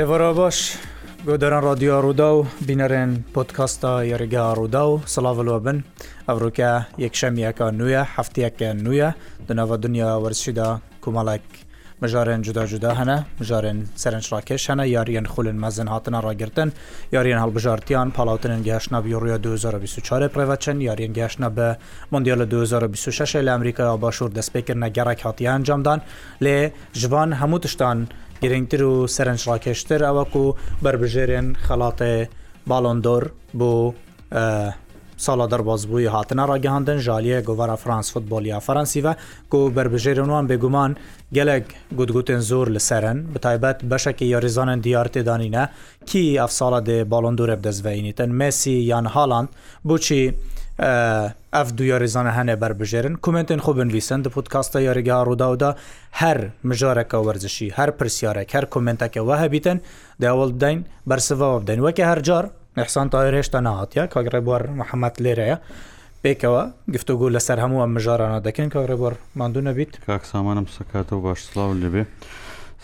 ئێوەرە باش گۆدەران رادیۆ ڕوودا و بینەرێن پۆتکاستە یاریگا ڕوودا و سلااولوە بن ئەوڕووکە یەکشەمیەکە نویە هەفتەکە نویە دناوە دنیا وەرزشیدا کومەڵێک مژارێن جودا جودا هەنە مژارێن سەرنجڕاکێش هەنە یاریان خولن مەزن هاتنە ڕاگرتن یاریان هەڵبژارتیان پاڵاوتنن گەشتنا بیڕویە 2024 پرێڤچەن یاریان گەشتە بە مندیال لە 2026 لە ئەمریکا باشوور دەستپێکردنە گەڕک هااتیان جامدان لێ ژبان هەموو تشتان گرنگتر و سەرنجڕاکێشتر ئەوەکو بربژێرێن خەڵاتێ باڵندۆر بۆ ساڵە دەربازبووی هاتنە ڕگەهاندن ژالیە گۆڤرا فرانس فوتبۆلیا فەرەنسیڤە و بربژێرنوان بێگومان گەلک گوتگوتن زۆر لە سەرن بتایبەت بەشێکی یاریزانن دیار تێدانینە کی ئەفساڵە دێ باڵندۆرە بدەزبینیتن مسی یان هاڵاند بچی ئەف دو یاریزانە هەنێ بربژێرن کومنتێن خۆ بنویسن دە پودکاستە یاریگا ڕووداودا هەر مژارەکە وەرزشی هەر پرسیارێک هەر کومنتەکە وە هەبیتن داوڵ دەین بەرسەوە بدەین وەکە هەرجار نحسان تایر هێشتا نهاتە کاگرێبوار محەممەد لێرەیە پێکەوە گفتوگو لەسەر هەموو ئەم مژارانە دەکەن کاگرێبوار ماندوو نەبیت کاک سامانم سکاتەوە باشسلااو لێبێ.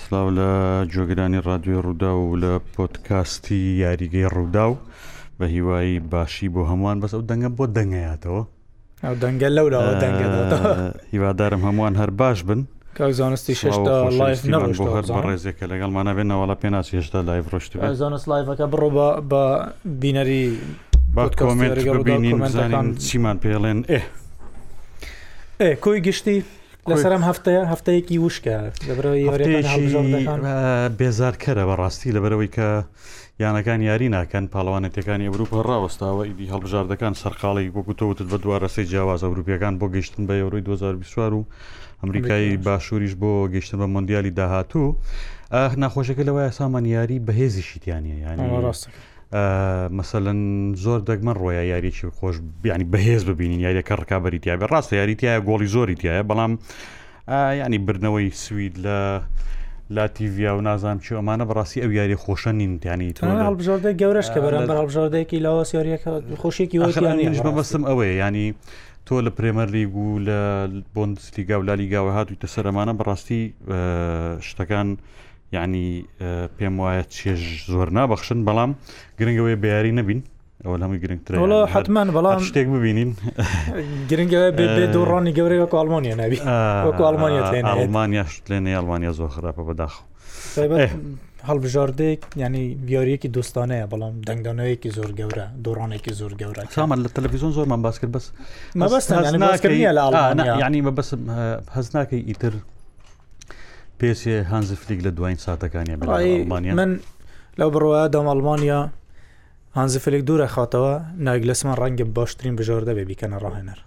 سلااو لە جۆگرانی رادیۆ ڕوودا و لە پۆتکاستی یاریگەی ڕوودا و بە هیوایی باشی بۆ هەمووان بەس ئەو دەنگە بۆ دەنگایاتەوە دەنگە لەوراوە دەنگە هیوادارم هەمووان هەر باش بن زانستی ششتا لایف بۆ هەر ڕێزێکە لەگەڵمانە بێنەوەڵە پێ ناسی هێشتا لای ڕۆشت زانست لایفەکە بڕۆ بە بینەری با کۆمنت ببینین زانین چیمان پێڵێن ئێ ئێ کۆی گشتی لەسەرم هەفتەیە هەفتەیەکی وشکە لەبەرەوەی بێزارکەرە بە ڕاستی لەبەرەوەی کە یانەکان یاری ناکەن پاڵەوانەتەکانی ئەوروپا ڕاوەستاوە ئیدی هەڵبژاردەکان سەرقاڵی وەکوتەوتت بە دووارەسەی جیاواز ئەوروپیەکان بۆ گەیشتن بە یەوروی 2020 و ئەمریکایی باشووریش بۆ گەیشتن بە مندیالی داهاتوو ناخۆشەکە لەوەی سامانیاری بەهێزی شیتیانە یانی مەسەن زۆر دەگمە ڕۆیە یاریی خۆش بیانی بەهێز ببینین یاریەکە ڕکابی تیاە ڕاستە یاریتیایە گۆڵی زۆری تایە بەڵام ینی برنەوەی سوید لە لاتیڤیا و نازانام چی ئەمانە بەڕاستی ئەو یاری خۆشە نینتیانی هەڵبژاردە گەورەش کە بەرە بە هەڵبژاردەیەکی لاوە سیارەکە خۆشێکی وەیانیش بەبستم ئەوەیە ینی تۆ لە پرێمەر لیگ و لە بۆندسلیگا و لا لیگاوە هاتوویتە سەرمانە بەڕاستی شتەکان یعنی پێم وایە چێژ زۆر نابەخشن بەڵام گرنگەوەی بیاری نەبین ئەوە هەمووی گرنگترڵ حتممان بەڵام شتێک ببینین گرنگەوە بێ دوو ڕانی گەورەی وەکو ئەلمانیا نبی وەکو ئەلمانیا لێنێ ئەلمانیا زۆر خراپە بەداخ هەڵبژاردێک ینی بیاریەکی دۆستانەیە بەڵام دەنگدانەوەیەکی زۆر گەورە دۆڕانێکی زۆر گەورە سامان لە تەلەڤیزۆن زۆر من باس کرد بەس ینی بەس هەز ناکەی ئیتر پێسێ هەنز فلیک لە دوایین ساتەکانی من لەو بڕواە دام ئەلمانیا هەنزفلێک دوورە خاتەوە ناگ لەسمان ڕەنگە باشترین بژۆردە بێ بیکەنە ڕاهێنەر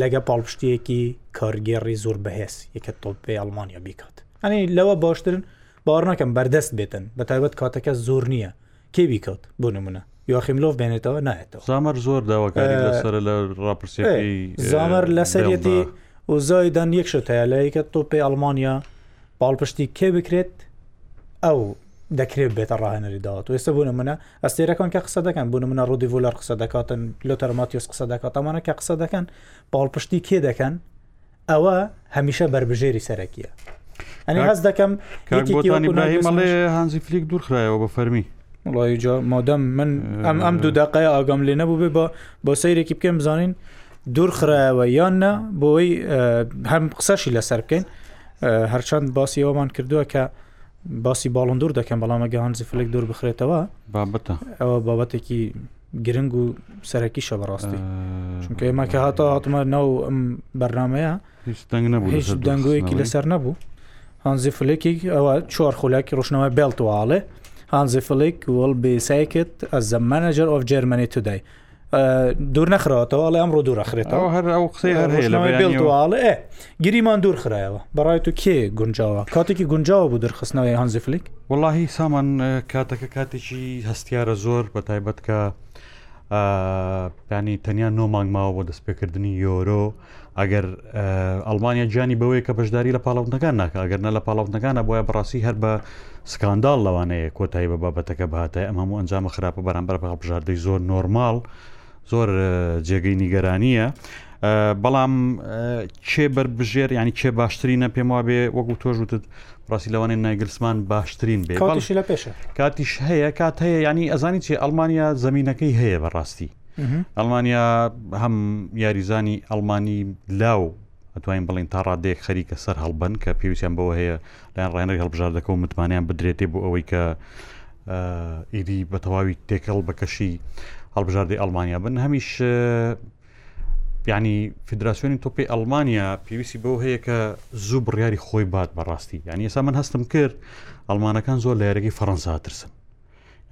لەگە پاڵپشتیەکی کارگێڕی زۆر بەهێز یەکە تۆپی ئەلمانیا بیکات ئەنی لەوە باشترن باوەڕ ناکەم بەردەست بێتن بە تایبەت کاتەکە زۆر نییە کێ بیکات بۆ نمونە یاخیملۆف بێنێتەوە نایێتەوە زامەر زۆر داواکاری لەسەر لە ڕاپرسی زامەر لەسەرەتی وزایدان یەکشت هەیە لە یەکە تۆپی ئەلمانیا پاڵپشتی کێ بکرێت ئەو دەکرێت بێتە ڕاهێنەری داات و ئێستا بوون منە ئەستێرەکان کە قسە دەکەن بوون منە ڕودی ڤۆلەر قسە دەکاتن لۆتەرماتیۆس قسە دەکات ئەمانە کە قسە دەکەن باڵپشتی کێ دەکەن ئەوە هەمیشە بربژێری سەرەکیە ئەنی هەز دەکەم مەڵێ هانزی فلیک دوورخرایەوە بە فەرمی وڵایجا مادەم من ئەم ئەم دوو دقای ئاگام لێ نەبوو بێ بە بۆ سەیرێکی بکەم بزانین دوور خراوە یان نە بۆی هەم قسەشی لەسەر بکەین هەرچەند باسیەوەمان کردووە کە باسی باڵند دوور دەکەم بەڵامەگە هەنزی فلێک دوور بخرێتەوە بابەتە ئەوە بابەتێکی گرنگ و سەرەکی شە بەڕاستی چونکە ئێمە کە هاتە هاتمە ناو ئەم بەرنمەیە هیچ دەنگویەکی لەسەر نەبوو هەنزی فلێکی ئەوە چوار خولکی ڕۆشنەوە بێڵ توواڵێ هەنزی فلێک وڵ بێسایکت ئە زەمانەجر ئۆف جەرمنی تودای دوور نەخراوەتەوەڵێ ئەمڕۆ دوور ئەخرێتەوە هەر ئەو قسەی هەر هەیەڵێ گیریمان دوور خراەوە بەڕای تو کێ گونجاوە کاتێکی گونجاوە بوو دەرخستنەوەی هەنزی فلیک وڵی سامان کاتەکە کاتێکی هەستیارە زۆر بە تایبەتکە پانی تەنیا نۆمانگ ماوە بۆ دەستپێکردنی یۆرۆ ئەگەر ئەلمانیا جانی بەوەی کە بەشداری لە پاڵاوتەکان ناکە ئەگەر نە لە پاڵاوتەکانە بۆیە بڕاستی هەر بە سکاندال لەوانەیە کۆتایی بە بابەتەکە باتای ئەمەمو ئەنجامە خراپە بەرامبەر بە هەڵبژاردەی زۆر نۆرمال. زۆر جێگەی نیگەرانیە بەڵام چێ بەربژێر ینی چێ باشترینە پێم وا بێ وەکو تۆژوتت ڕاستی لەوانێن نایگرسمان باشترین بێ کاتیش هەیە کات هەیە ینی ئەزانی چێ ئەلمانیا زمینینەکەی هەیە بەڕاستی ئەلمانیا هەم یاریزانی ئەلمانی لاو توانین بڵین تا ڕادێک خەریکە سەر هەڵبن کە پێویستیان بەوە هەیە لایەن ڕێنەر هەڵبژار دەکە و متمانیان بدرێتێ بۆ ئەوەی کە ئیدی بە تەواوی تێکەڵ بەکەشی هەڵبژاردی ئەلمانیا بن هەمیش ینی فدراسیۆنی تۆپی ئەلمانیا پێویستی بەو هەیە کە زوو بڕیاری خۆی بات بەڕاستی ینی ئێستا من هەستم کرد ئەلمانەکان زۆر لە یارەکەی فەەنسا ترسن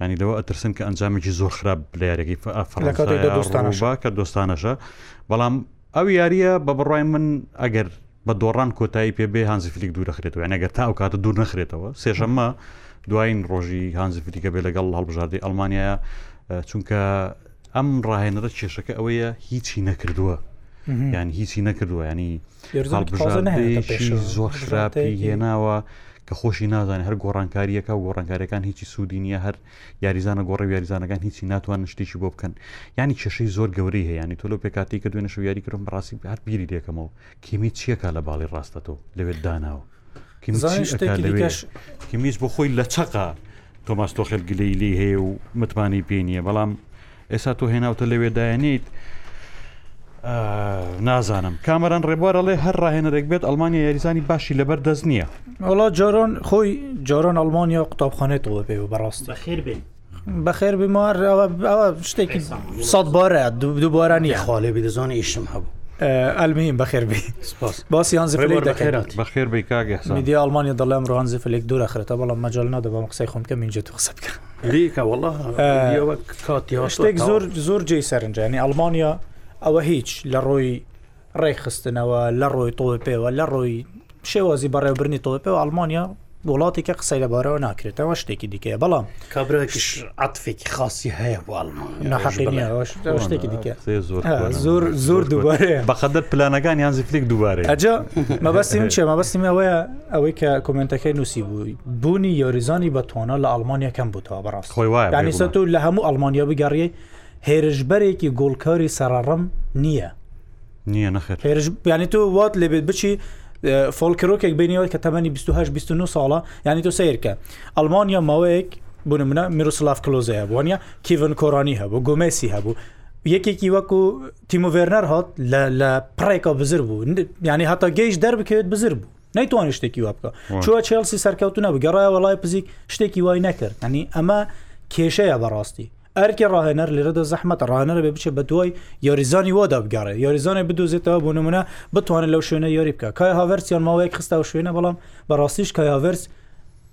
ینی لەوە ئەترسن کە ئەنجامێکی زۆر خراپ لە یارەکەی فەرەنسا کە دۆستانەشە بەڵام ئەو یاریە بە بڕای من ئەگەر بە دۆڕان کۆتایی پێبێ هانزیفلیک دوور دەخرێتەوە یانەگەر تا ئەو کاتە دوور نەخرێتەوە سێشەممە دوایین ڕۆژی هانزیفلیکە بێ لەگەڵ هەڵبژاردی ئەلمانیا چونکە ئەم ڕاهێنەرە کێشەکە ئەوەیە هیچی نەکردووە یان هیچی نەکردووە ینی زۆر خراپی هێناوە کە خۆشی نازانانی هەر گۆڕانکاریەکە و گۆڕانکاریەکان هیچی سوودی نییە هەر یاریزانە گۆڕی یاریزانەکان هیچی ناتوان شتێکی بۆ بکەن ینی کێشەی زۆر گەوری هەیە ینی تۆلو پێکاتی کە دوێنە شو یاری کردم ڕاستی هەر بیری دێکەمەوە کیمی چیەکە لە باڵی ڕاستەەوە لەوێت داناوە. کیمیش بۆ خۆی لە چقا تۆماس تۆ خێلگلەی لی هەیە و متمانی پێ نییە بەڵام ئێستا تۆ هێناوتە لەوێدایەنیت نازانم کامەران ڕێبوارەڵێ هەر ڕاهێنەرێک بێت ئەلمانیا یاریزانی باشی لەبەر دەست نییە وڵا جۆرۆن خۆی جۆرۆن ئەلمانیا قوتابخانێتەوە پێ و بەڕاستی خێر بێن بەخێر بیمار شتێکی سەد بارە دوو بارانی خاڵێ بدەزانانی ئیشم هەبوو ئەلمیم بەخێربی باسییان بەخێربی کاگەدی ئەلمانیا دەڵێم ڕوان زفلێک دوورەخرێتە بەڵام مەجل نادەبم قسەی خۆم کەم اینجا قسە بکە شتێک زۆر زۆر جێ سەرنجانی ئەلمانیا ئەوە هیچ لە ڕۆی ڕێخستنەوە لە ڕۆی تۆپێەوە لە ڕۆی شێوازی بەڕێوبرنی تۆپێ و ئەلمانیا وڵاتێکە قسەی لەبارەوە ناکرێتەوە شتێکی دیکەیە بەڵام کابراکیش عاتفێکی خاصی هەیە باڵمە شتێکی دیکە زۆر زۆر دووبارێ بەخەدە پلانەکان یان زیفلیک دووبارێ ئەجا مەبەستی من چێ مەبەستیم ئەوەیە ئەوەی کە کمنتەکەی نووسی بووی بوونی یۆریزانی بەتۆنە لە ئەلمانیەکەم بووتەوە بەڕاست خۆی وایە دانیسە تو لە هەموو ئەلمانیا بگەڕیە هێرشبەرێکی گۆڵکاری سەرڕم نییە نییە نخێت هێرش بیانی تۆ وات لێبێت بچی فۆلکرۆکێک بینیەوە کە تەمەنی 29 ساڵە ینی تۆ سیرکە ئەلمانیا ماوەیەک بوون منە میرسلاف کلۆزەیە بوونیە کیڤن کۆرانی هەبوو گۆمەسی هەبوو یەکێکی وەکو تیموڤێرنەر هات لە پڕێکا بزر بوو ینی هەتا گەیش دەربکەوێت بزر بوو نەیتوان شتێکی وا بکە چوە چلسی سەرکەوتونە بگەڕایە وڵای پزیک شتێکی وای نەکرد ئەنی ئەمە کێشەیە بەڕاستی ئەرکی ڕاهێنەر لێرەدا زەحمەت ڕانەرە بێ بچێت بە دوای یاریزانی وادا بگارە یاریزانێ بدۆزێتەوە بۆ نمونە بتوانێت لەو شوێنە یاری بکە کای هاڤەرسیان ماوەیەک خستا و شوێنە بەڵام بەڕاستیش کایاڤرس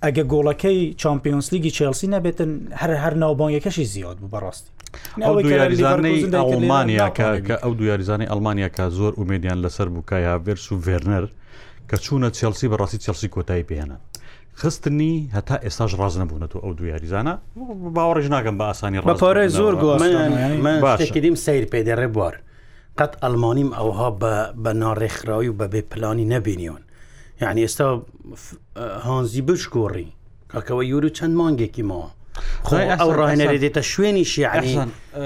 ئەگە گۆڵەکەی چمپیۆنسلیگی چلسی نەبێتن هەر هەر ناوبانگەکەشی زیاد بوو بەڕاستی ئەڵمانیا کە ئەو دو یاریزانانی ئەلمانیا کا زۆر ئومێدیان لەسەر بووکایە ڤێرس و ڤێرنەر کە چوونە چلسی بەڕاستی چلسی کۆتایی پێێنە خستنی هەتا ئێستاش ڕاز نەبوونەوە ئەو دو یاریزانە باوەڕێژ ناگەم بە ئاسانی ڕپۆرە زۆر گوڵیم سیر پێدەڕێ بوار قەت ئەلمانیم ئەوها بە ناڕێکخراوی و بە بێپلانی نەبینیون یعنی ئێستا هانزی بشگۆڕی کاکەوە یور و چەند مانگێکی ماوە ئەو ڕاهێنەرێ دێتە شوێنی شیعان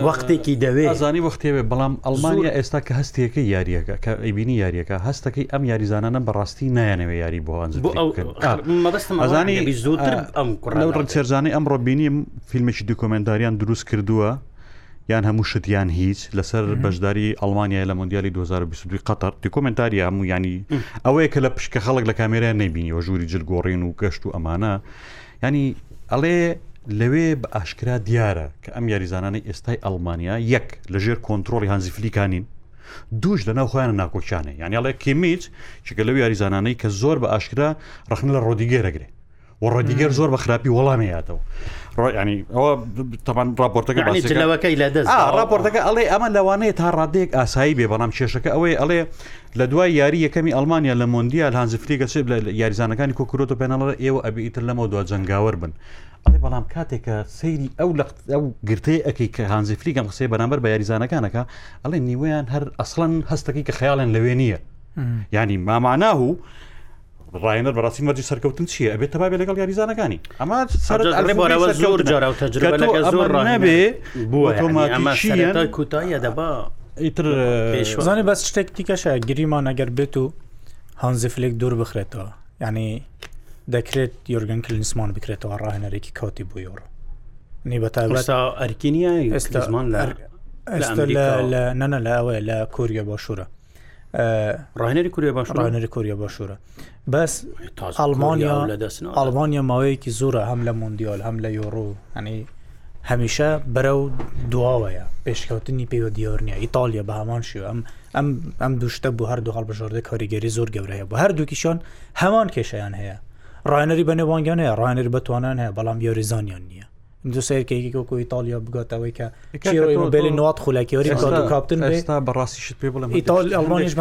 وەختێکی دەوێت زانی وەختێوێ بەڵام ئەلمانیا ئێستا کە هەستێکی یاریەکە کە ئەبینی یاریەکە هەستەکەی ئەم یاریزانانە بەڕاستی نایەنەوە یاری بۆزانی زووتر ئەم لەو ڕچێرزانەی ئەم ڕۆبینیم فیلمێکی دکۆمنتاریان دروست کردووە. یان هەموو شتیان هیچ لەسەر بەشداری ئەلمانیا لە مندیالی 2022 قەتەر دیکۆمنتاری هەموو ینی ئەوەیە کە لە پشکە خەڵک لە کامێرا نبینیەوە ژووری جلگۆڕین و گەشت و ئەمانە ینی ئەڵێ لەوێ بە ئاشکرا دیارە کە ئەم یاریزانانی ئێستای ئەلمانیا یەک لەژێر کۆنتترۆلی هەنزیفلیکانین دوش لە ناو خۆیان ناکۆچانە یانیڵێ کمیچ چکە لەو یاریزانانەی کە زۆر بە ئاشکرا ڕخن لە ڕۆدیگەرەگرێت و ڕۆدیگەر زۆر بە خراپی وەڵامەیاتەوە ڕۆیانی ئەوە تەمان راپۆرتەکە بەەکەی لە دەست راپۆرتەکە ئەڵێ ئەمە لەوانەیە تا ڕادێک ئاسایی بێ بەڵام کێشەکە ئەوەی ئەڵێ لە دوای یاری یەکەمی ئەلمانیا لە مۆندیا هانزفری گەچێت لە یاریزانەکانی کۆکرۆتە پێناڵە ئێوە ئەبیئیتر لەمەوە دو جنگاوەر بن ئەڵێ بەڵام کاتێکە سەیری ئەو لە ئەو گرتەیە ئەەکەی کە هانزیفریکم قسەی بەرامبەر بە یاریزانەکانەکە ئەڵێ نیوەیان هەر ئەسڵەن هەستەکەی کە خەیاڵێن لەوێ نییە ینی ماماناه و ڕایەنەر بەڕاستی مەرجی سەرکەوتن چییە ئەبێت تەبا بێ لەگەڵ یاریزانەکانی ئەمە سەرەوە زۆر جارا تەجربەکە زۆر ڕێبێ بووە ئەمە کوتاییە دەبا ئیتر پێشوەزانانی بەس شتێک تیکەشە گریمان ئەگەر بێت و هەنزیفلێک دوور بخرێتەوە ینی دەکرێت یۆرگن کلینسمان بکرێتەوە ڕاهێنەرێکی کەوتی بۆ یۆڕۆ نی بە تابستا ئەرکینیە ئێستا زمان لە ئێستا لە نەنە لە ئەوەیە لە کۆریە باشوورە ڕاهێنەری کوریە باش ڕاهێنەری کوریە باشوورە بەس ئەلمانیا ئەلمانیا ماوەیەکی زۆرە هەم لە مندیال هەم لە یۆڕۆ هەنی هەمیشە بەرە و دواوەیە پێشکەوتنی پێوە دیۆرنیا ئیتالیا بە هەمان شو ئەم ئەم ئەم دوشتە بۆ هەردوو هەڵبژاردە کاریگەری زۆر گەورەیە بە هەردووکیشان هەمان کێشەیان هەیە ڕایەنەری بە نێوانگیان هەیە ڕایەنەر بەتوانان هەیە بەڵام یۆریزانیان نییە دو سیرکێکیکۆ ئیتالیا بگاتەوەی کە بێ نات خولەکیێری کاپتن ئێستا بەڕاستیشت پێ بڵم ئیتال ئەڵمانش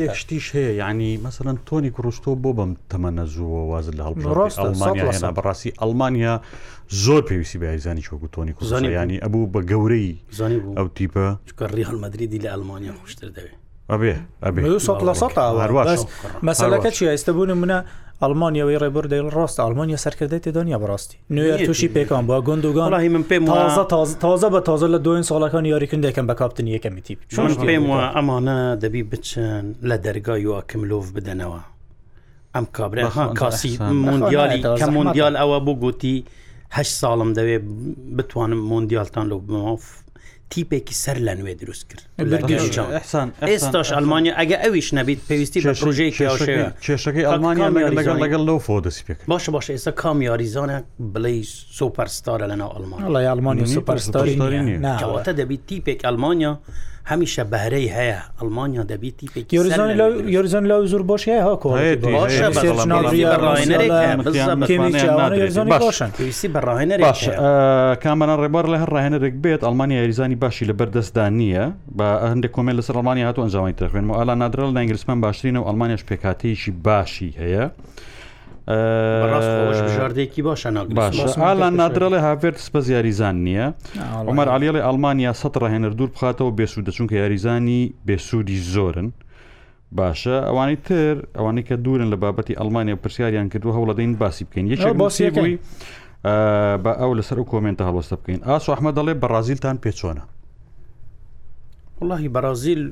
بە شتیش هەیە ینی مثلەن تۆنی کوڕستۆ بۆ بەم تەمە نەزووە واز لە هەڵڵمانیا بەڕاستی ئەلمانیا زۆر پێویستی بە یزانی چۆکو تۆنی کوزانانی ئەبوو بە گەورەی ئەو تیپە ڕی هەڵمەدرری لە ئەلمانیا خوشتر دەوێت ئەبێ ئەبێ مەسەلەکە چی ئێستا بوون منە ئەلمانیاوەی ڕێبەردەیل ڕاست ئەلمانیا سەرکردی تێدانیا بەڕاستی نوێ تووشی پێکان بە گندوگانهی من پێم تازە تازە بە تازە لە دوێن ساڵەکان یاریکن دەکەم بە کاپتن یەکەمی تیپ چۆن پێم وە ئەمانە دەبی بچن لە دەرگای وە کملۆڤ بدەنەوە ئەم کابرا کاسی مندیالی کە مندیال ئەوە بۆ گوتیه ساڵم دەوێت بتوانم مندیالتان لە بماف تیپێکی سەر لە نوێ دروست کرد ئێستاش ئەلمانیا ئەگە ئەویش نەبیت پێویستی بە پروژەیەکیێشەکەی ئەلمانیا لەگەڵ لەگەڵ لەو فۆدەسی پێ باش باش ئێستا کام یاریزانە بڵی سوپەرستارە لەناو ئەلمان لە ئەلمانی سوپەرستاری کەواتە دەبیت تیپێک ئەلمانیا هەمیشە بەرەی هەیە ئەلمانیا دەبیتی یۆریزان لە زۆر بۆش هەیەسی بەڕاهێنەر کامەران ڕێبار لە هەر ڕاهێنەرێک بێت ئەلمانیا یاریزانی باشی لە بەردەستدا نییە بە هەندێک کۆمێل لەسەر ئەلمانیا هاتو ئەنجامی تەخوێن و ئالا نادرل لە ئەنگلیسمان باشترین و ئەلمانیاش پێکاتەیەکی باشی هەیە. ژاردێکی باشە باشەڵان نادرڵێ هافێت سپە یاریزان نییە ئەمەر علیڵی ئەلمانیا سە ڕهێنەر دوور بخاتەوە بێسوودە چونکە یاریزانی بێسوودی زۆرن باشە ئەوانەی تر ئەوانەی کە دوورن لە بابەتی ئەلمانیا پرسیاریان کردو هەوڵەدەین باسی بکەین یەک باسی بووی بە ئەو لەسەر و کۆمنتە هەڵوەستە بکەین ئاسو ئەحمە دەڵێ بەرازیلتان پێچۆنە وڵی بەرازیل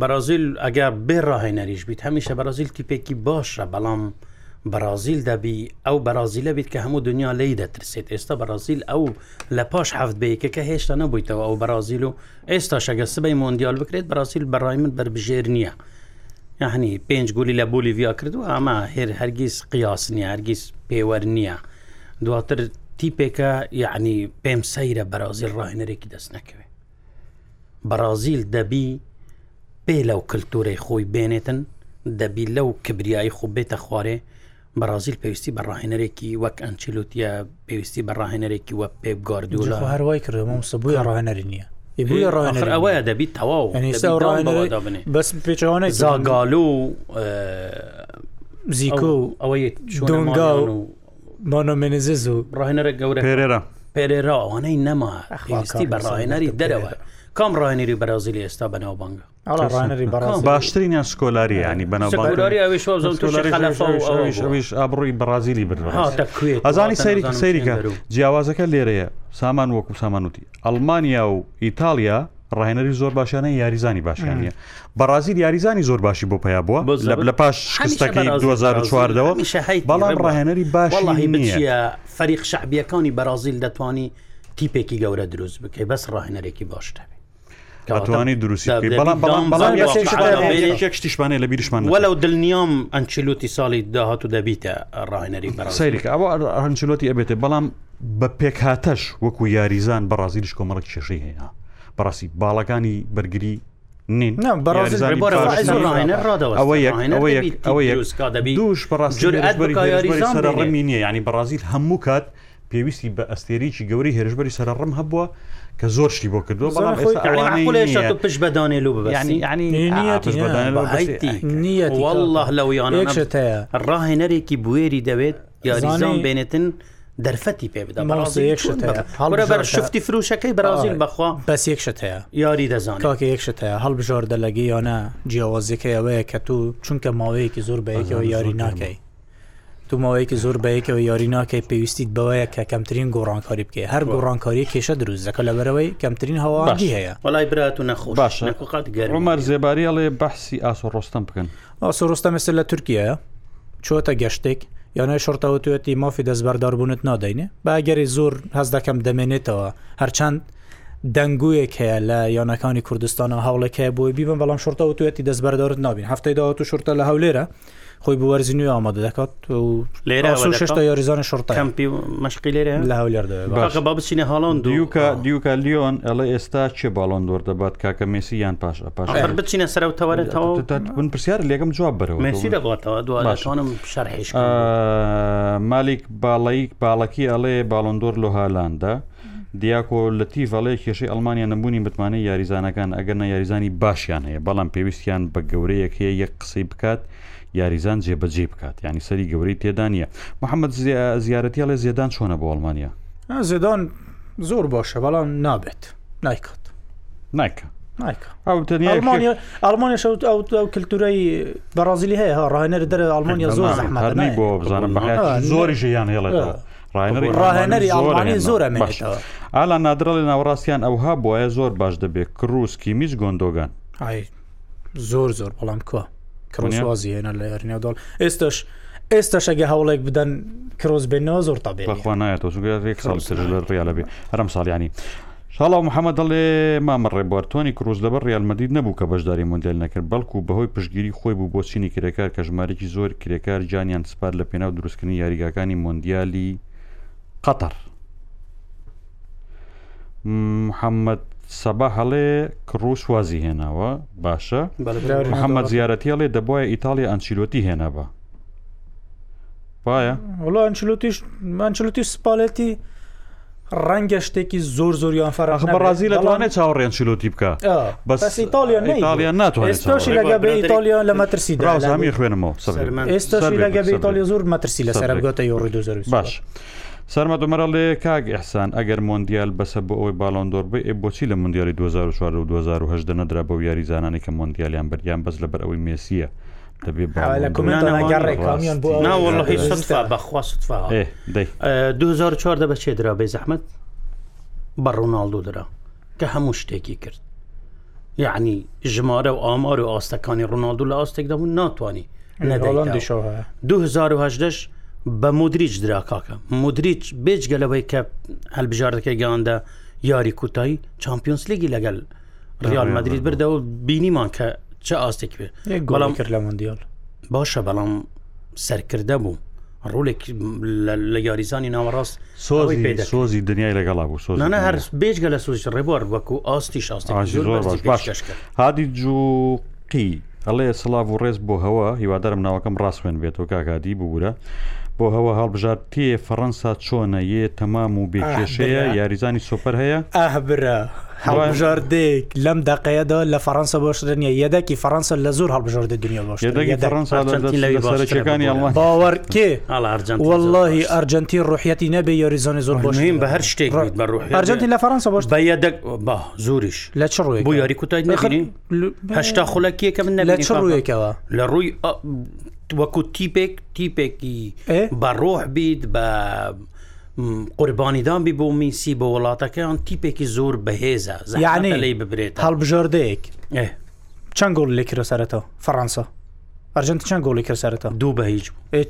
بەرازیل ئەگە بێ ڕاهێنەریش بیت هەمیشە بەرازیل تیپێکی باشە بەڵام بەرازیل دەبی ئەو بەرازیلە بیت کە هەموو دنیا لی دەترسێت ئێستا بەرازیل ئەو لە پاش هەفت بەیەکەکە هێشتا نەبوویتەوە ئەو بەرازیل و ئێستا شەگە سبەی مۆندیال بکرێت بەرازیل بەڕای من بربژێر نییە یعنی پێنج گولی لە بولیڤیا کردو ئەمە هێر هەرگیز قیاس نیە هەرگیز پێوەەر نییە دواتر تیپێکە یعنی پێم سەیرە بەرازیل ڕاهێنەرێکی دەست نەکەوێت بەرازیل دەبی پێ لەو کللتورەی خۆی بێنێتن دەبی لەو کبریایی خوب بێتە خوارێ بەرازیل پێویستی بەڕاهێنەرێکی وەک ئەنچلوتە پێویستی بەڕاهێنەرێکی وە پێ گاردوولا هەروای کردمە سبووی ڕاهێنەری نییە ئەوەیە دەبیت تەواو بەس پێچوانە زاگالو و زیکۆ ئەوەی دۆنگا و مانۆمێنزز و ڕاهێنەرە گەورە پێرێرە پێرێرا ئەوانەی نەما خستی بەڕایەنەری دەرەوە کام ڕایێنری بەرازیلی ئێستا بەناوبانگە باشترین یان سکۆلاری ینی بەناوش ئابڕووی بەرازیلی بر ئەزانی سەیری سەیریکە جیاوازەکە لێرەیە سامان وەکو سامانوتی ئەلمانیا و ئیتالیا ڕاهێنەری زۆر باشیانە یاریزانی باشیانە بەڕازیر یاریزانی زۆر باشی بۆ پیا بووە لە پاش شکستەکەی 2004ەوە بەڵام ڕاهێنەری باشی فەریق شعبیەکانی بەرازیل دەتوانی تیپێکی گەورە دروست بکەی بەس ڕاهێنەرێکی باشتەبێ ئەتوانی دروستی بەڵامشتیشمانێ لە بیرشمان وەلو دڵنیام ئەنچلوتی ساڵی داهات و دەبیتە ڕاهێنەری سەیرێک ئەوە هەنچلوتی ئەبێتێ بەڵام بە پێکهاتەش وەکو یاریزان بەڕازیلش کۆمەڵک کێشەی هەیە بەڕاستی باڵەکانی بەرگری نین دوش بەڕاستیڕمی نیە ینی بەڕازیل هەموو کات پێویستی بە ئەستێریی گەوری هێرشبەری سەرڕم هەبووە کە زۆر شتی بۆ کردو پش بەدانێ و نیەوەله لەویان ڕاهێنەرێکی بوێری دەوێت یاریزان بێنێتن. دەرفەتی پێ بدە بەڕاستیەکشتەیە بەر شفتی فروشەکەی بەرازیل بەخوا بەس یەکشت هەیە یاری دەزان کاکە یەکشت هەیە هەڵبژار دەلەگی یانە جیاوازەکەی ئەوەیە کە تو چونکە ماوەیەکی زۆر بەیەکەوە یاری ناکەی تو ماوەیەکی زۆر بەیەکەوە یاری ناکەی پێویستیت بەوەیە کە کەمترین گۆڕانکاری بکەی هەر گۆڕانکاری کێشە دروست دەکە لە بەرەوەی کەمترین هەواژی هەیە وڵای برات و نەخۆ باش ڕۆمەر زێباری ئەڵێ بەحسی ئاسۆ ڕۆستم بکەن ئاسۆ ڕۆستە مەسل لە تورکیە چۆتە گەشتێک یانای شرتەوە توێتی مافی دەستبەرداربوونت نادەینێ باگەری زۆر هەز دەکەم دەمێنێتەوە هەرچەند دەنگویەک هەیە لە یانەکانی کوردستانە هەوڵێکەیە بۆی بیبم بەڵام شرتەوە توێتی دەستبەردارت نابین هەفتەی داوە و شرتە لە هەولێرە خۆی بوەرزنی ئامادە دەکات لێرە یاریزانە شڕتەمپی مشقی لێرە لەولێر با بچینە هاڵان دیوکە دیوکە لیۆن ئەڵێ ئێستا چێ باڵۆن دۆر دەبات کاکە مسی یان پاش پاش بچینە سەرەوە تەوارێتەوە من پرسیار لێگەم جواب بەرەوە مسی دەباتەوە دوانم شەرهێش مالیک باڵیک باڵەکی ئەڵێ باڵندۆر لۆ هالاندە. دیاکۆ لە تیڤڵێ کێشەی ئەلمانیا نەبوونی متمانە یاریزانەکان ئەگەر نە یاریزانی باشیان هەیە بەڵام پێویستیان بە گەورەیەک هەیە یەک قسەی بکات یاریزان جێبەجێ بکات ینی سەری گەورەی تێدا نیە محەممەد زیارەتی لە زیێدان چۆنە بۆ ئەڵمانیا زێدان زۆر باشە بەڵام نابێت نایکات نایکە ئەلمانیا شەوت ئەو کللتورەی بەڕازیلی هەیە ڕاهێنەر دەرە ئەلمانیا زۆر زەحمەت بۆ بزانم زۆری ژیان هێڵێتەوە. ڕاهێنەری ئەڵمانی زۆرە ئالا نادرڵ لە ناوەڕاستیان ئەوها بۆیە زۆر باش دەبێت کڕوسکی میش گۆندۆگان زۆر زۆر بەڵام کووە کرۆسوازی هێنا لە هەرنێودڵ ئێستش ئێستش ئەگە هەوڵێک بدەن کرۆز بێنەوە زۆر تا بێخوا نایەتەوە ێک ساڵ ڕیالە بێ هەرم ساڵیانی. شڵاو محەممەد دەڵێ مامە ڕێبوارتوانی کروز لەبەر ڕالمەدید نەبوو کە بەشداری مندل نەکرد بەڵکو بەهۆی پشگیری خۆی بوو بۆ چینی کرێکار کە ژمارێکی زۆر کرێکار جانیان سپار لە پێناو دروستکردنی یاریگاکانی مندیالی قەتەر محەممەد سەبا هەڵێ کڕوش وازی هێناوە باشە محەممەد زیارەتی هەڵێ دەبواە ئیتالیا ئەنچیلۆتی هێنا بە وایە وڵە ئەنچلوتیشمانچلوتی سپالەتی ڕەنگە شتێکی زۆر زۆریان فەرخ بە ڕازی لەوانێت چاوەڕێن چلوتی بکە بەس ئیتالیا ناتوانێتشی لەگە بە ئیتالیا لە مەترسی داامی خوێنمەوە ئێستا لەگە بە ئیتالیا زۆر مەترسی لەسەر بگاتە یۆڕی دو باش. سەرمەد مەرە لێ کاگ ئەحسان ئەگەر مۆندیال بەسە بۆ ئەوی باڵندۆر بێ ئێ بۆچی لە مندیالی 2004 و 2010 نەدرا بە یاریزانانی کە مۆندیالیان بەریان بەس لەبەر ئەوەی مێسیە دەبێ 2004 بە چێ درا بێ زەحمت بە ڕووناالدو درا کە هەموو شتێکی کرد یعنی ژمارە و ئامار و ئاستەکانی ڕووناالدو لە ئاستێک دەبوون ناتوانی 2010 بە مدریج دراکاکە مدریج بێجگەلەوەی کە هەلبژاردەکەی گەیاندا یاری کوتایی چمپیۆنس لێگی لەگەل ریال مدرید بردەوە بینیمان کە چه ئاستێک بێ گوڵام کرد لە مندیال باشە بەڵام سەرکردە بوو ڕولێک لە یاریزانی ناوەڕاست سۆزی سۆزی دنیای لەگەڵا بوو سۆ هەر بێجگە لە سوزیش ڕێبوار وەکو ئاستی هادی جوقی ئەڵێ سلااو و ڕێز بۆ هەوە هیوادارم ناوەکەم ڕاستێن بێتەوە کاگادی ببوورە. بۆ هەوە هەڵبژار تێ فەڕەنسا چۆنە یە تەمام و بێکێشەیە یاریزانی سوپەر هەیە ئاهبرە هەڵبژاردێک لەم دقەیەدا لە فەەنسا بۆشتنیە یەدەکی فەەنسا لە زور هەڵبژاردە دنیا بۆشەکانی باوەڕ کێ واللهی ئەرجەنتی ڕوحەتی نەبێ یاریزانی زۆر بۆشین بە هەر شتێک ئەرجەنتی لە فەەنسا بۆش بە یەدەک زوریش لە چ ڕووی بۆ یاری کوتای نەخری هەشتا خولەکیەکە من لە چ ڕوویەکەوە لە ڕووی وەکو تیپێک تیپێکی بەڕۆح بیت بە قوربانیدان بی بۆ میسی بە وڵاتەکەیان تیپێکی زۆر بەهێزە زیانی لی ببرێت هەڵبژاردەیەک چەند گۆڵ لێکیرۆسەرەوە فەڕەنسا ئەرژنت چەند گۆڵی کرد سەرەوە دوو بە هیچ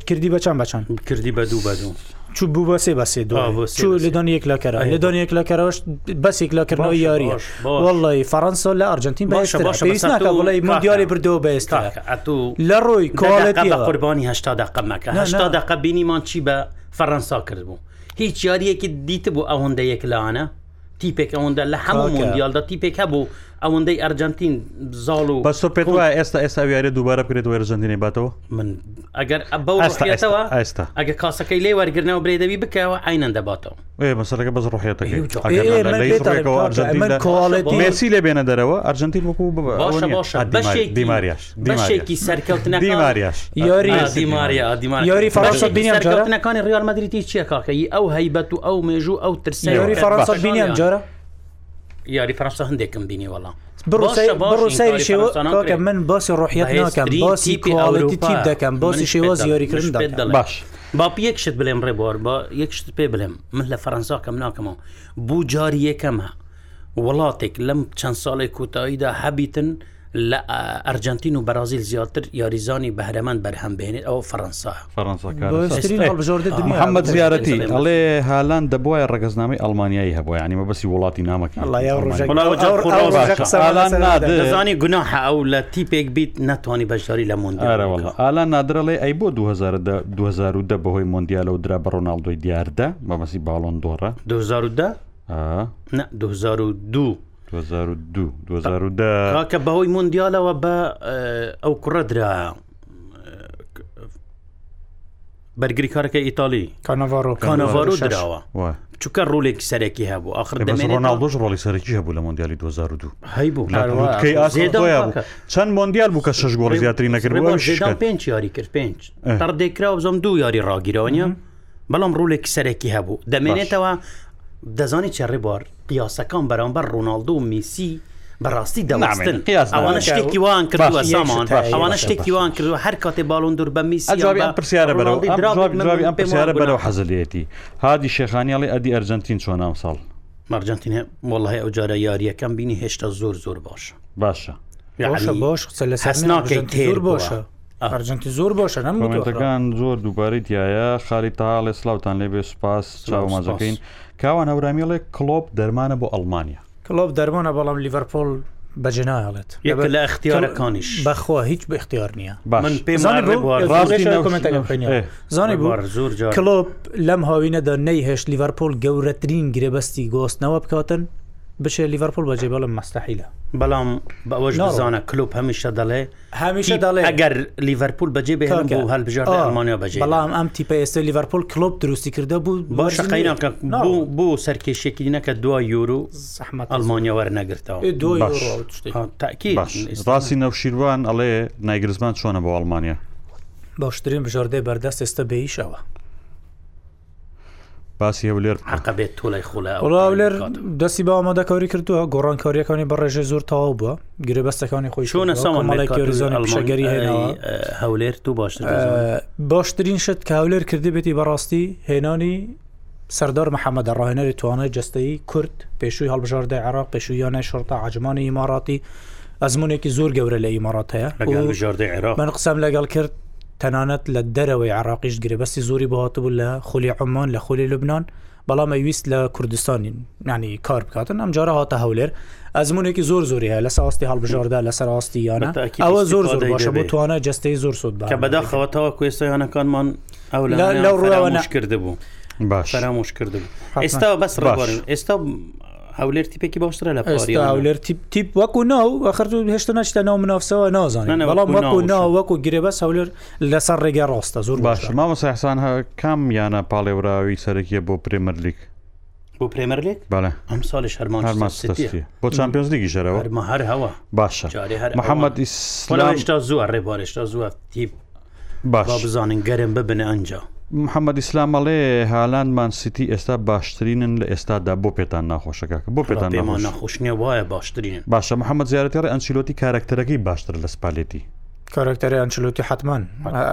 کردی بەچەند بەچەند کردی بە دوو بە دوو چوو بوو بەسێ بەسێ دو لەدان یەک لەکەرە لەدان یەک لەکەرەوەش بەسێک لەکردنەوە یاریە وڵی فەەنسۆ لە ئەرجنتین بەشناکە بڵی مدیاری بردەوە بەێستا لە ڕۆی کۆڵەتی قوربانی هشتا دقەمەکە هشتا دقە بینیمان چی بە فەەنسا کردبوو هیچ یاریەکی دیت بوو ئەوەندە یەک لاانە تیپێک ئەوەندە لە هەموو مندیالدا تیپێک هەبوو ئەوەندەی ئەرجنتین بزاڵ و بەس پێ وای ئێستا ئێستا ویارە دووبارە بکرێت وەرجنتینی باتەوە من ئەگەر بەوەەوە ئێستا ئەگە کاسەکەی لێ وەرگرنەوە برێدەوی بکەوە ئاینەن دەباتەوە مەسەکە بەس ڕحێتەکەی مسی لێ بێنە دەرەوە ئەرجنتین وەکو دیماریاش بەشێکی سەرکەوتنە دیماریاش یاری دیماریا دیمار یاری فەڕەنسا بینیانەکانی ڕیال مەدریتی چیە کاکەی ئەو هەیبەت و ئەو مێژوو ئەو ترسی یاری فەڕەنسا بینیان جارە یاری پرستا هەندێکم بینی وڵام بڕوسەیریکە من باسی ڕۆحیت ناکەم باسی کوڵەتی دەکەم باسی شێوە زیۆریکردن باش با یەکشت بڵێم ڕێبوار با یەکشت پێ بڵێم من لە فەرەنسا کەم ناکەمەوە بوو جاری یەکەم هە وڵاتێک لەم چەند ساڵی کوتاییدا هەبیتن لە ئەرجنتین و بەرازیل زیاتر یاریزانی بەهرەمان بەرهەم بێنێت ئەو فەرەنسا فەرەنساحمد زیارەتی ئەڵێ هالان دەبواە ڕگەزنامەی ئەلمانیایی هەبووە ینی بەبسی وڵاتی نامەکەزانی گوناح ئەو لە تیپێک بیت ناتوانانی بەشداری لە مندیارەوە ئالان نادرڵێ ئەی بۆ 2010 بەهۆی مندیالە و درا بە ڕۆناالدۆی دیاردە بەبسی باڵۆن دۆڕە 2010 2002 کە بەهۆی مندیالەوە بە ئەو کوڕە درایە بەرگری کارەکە ئیتالی کانەڤۆ کانەڤۆ درراوە چکە ڕولێکی سەرەکی هەبوو آخر ڕۆناالدۆش ڕۆڵی سەرەکی هەبوو لە مندیالی 2002 هەیبوو چەند مندیال بوو کە شش گۆڕی زیاتری نەکرد پێنج یاری کرد پێنج تەڕ دێکراوە زۆم دوو یاری ڕاگیرەوە نیە بەڵام ڕولێکی سەرەکی هەبوو دەمێنێتەوە دەزانی چێڕێ بار پیاسەکان بەرامبەر ڕۆناالدۆ و میسی بەڕاستی دەڵاستن ئەوانە شتێکی وان کردوە سامان ئەوانە شتێکی وان کردوە هەر کاتێ باڵون دوور بە میسیجاویان پرسیارە بەرەوەم پرسیارە بەرەو حەزلێتی هادی شێخانیاڵی ئەدی ئەرجنتین چۆنام ساڵ مەرجنتینە وڵی ئەو جارە یاریەکەم بینی هێشتا زۆر زۆر باشە باشە باش لە سەسناکەی تێر باشە ئەرجنتی زۆر باشە نەمەکان زۆر دووبارەی دیایە خاری تاڵێ سلااوان لێبێ سوپاس چاو مازەکەین. کاوان هەورامیڵێ کلۆپ دەرمانە بۆ ئەلمانیا کلۆپ دەرمانە بەڵام لیڤەرپۆل بەجنایڵێت لە اختیارەکانیش بەخوا هیچ بە اختیار نییە من زانانی زۆر کلۆپ لەم هاوینەدا نەیهێش لیڤەرپۆل گەورەترین گرێبەستی گۆستنەوە بکاتن بچێ لیڤەرپۆل بەجێ بەڵم مەستەحیلە بەڵام بەەوەش بزانە کلوب هەمیشە دەڵێ هەمیشە دەڵێ ئەگەر لیڤەرپول بەجێ بێ هەلبژار ئەلمانیا بەجێ بەڵام ئەم تیپ ئێستا لیڤەرپۆل کلوب دروستی کردە بوو باشە قیناکە بوو بۆ سەرکێشێکی نەکە دو یورو زەحمە ئەلمانیا وەرنەگرتەوە تاکی ڕاستی نەوشیروان ئەڵێ نایگرزمان چۆنە بۆ ئەلمانیا باشترین بژاردەی بەردەست ئێستا بێیشەوە باسی هەولێر عقبێت تۆلای خۆلاولێر دەستی بە ئامادەکاری کردووە گۆڕان کاریەکانی بەڕێژە زۆر تاو بووە گرێبەستەکانی خۆی چۆنە سامانڵێکریشەگەری هەولێر تو باش باشترین شت کە هەولێر کردی بێتی بەڕاستی هێنانی سەردار محەممەدە ڕاهێنەری توانای جستەی کورد پێشووی هەڵبژاردەی عراق پێشویانە شڕتە عجمانی ئیماراتی ئەزمونێکی زۆر گەورە لە ئیمارات هەیە من قسەم لەگەڵ کرد تەنانەت لە دەرەوەی عراقیش گرێبەستی زۆری بەهاتبوو لە خولی عمان لە خولی لوبناان بەڵام ئەویست لە کوردستانین نانی کار بکاتن ئەم جارە هاتە هەولێر ئەزمونێکی زۆر زۆری هەیە لە ساستی هەڵبژاردا لە سەرڕاستی یانە ئەوە زۆر زۆر باشە بۆ توانە جستەی زۆر سود کە بەداخەوەتەوە کوێستیانەکانمان ئەو لە ڕوەوە نشکرد بوو. باش فرامۆش کردم ئێستا بەس ڕوارن ئێستا هەولێر تیپێکی باشترە لە هەولێر تیپ وەکو ناو ئەخرت هێشتا نەشتە ناو منافسەوە نازانێت بەڵام وەکو ناو وەکو گرێبەس هەولێر لەسەر ڕێگە ڕاستە زۆر باش مامەسە حسان کام یانە پاڵێوراوی سەرەکیە بۆ پرێمەرلیک بۆ پرێمەرلێک بەە ئەم ساڵی هەرمان بۆ چمپیۆز دیگی ژەرەوە هەر هەوە باشە محەممەد ئیسلامشتا زووە ڕێبارشتا زووە تیپ باش بزانین گەرم ببنە ئەنجا محەممەد ئیسلامەڵێ هالاندمان سیتی ئێستا باشترینن لە ئێستادا بۆ پێتان ناخۆشەکە بۆ پێتان ناخۆشنیە وایە باشترین باشە محەممەد زیارەتێڕ ئەنچیلۆتی کارکتەرەکەی باشتر لە سپالێتی کارکتەر ئەنچلوتی حتمان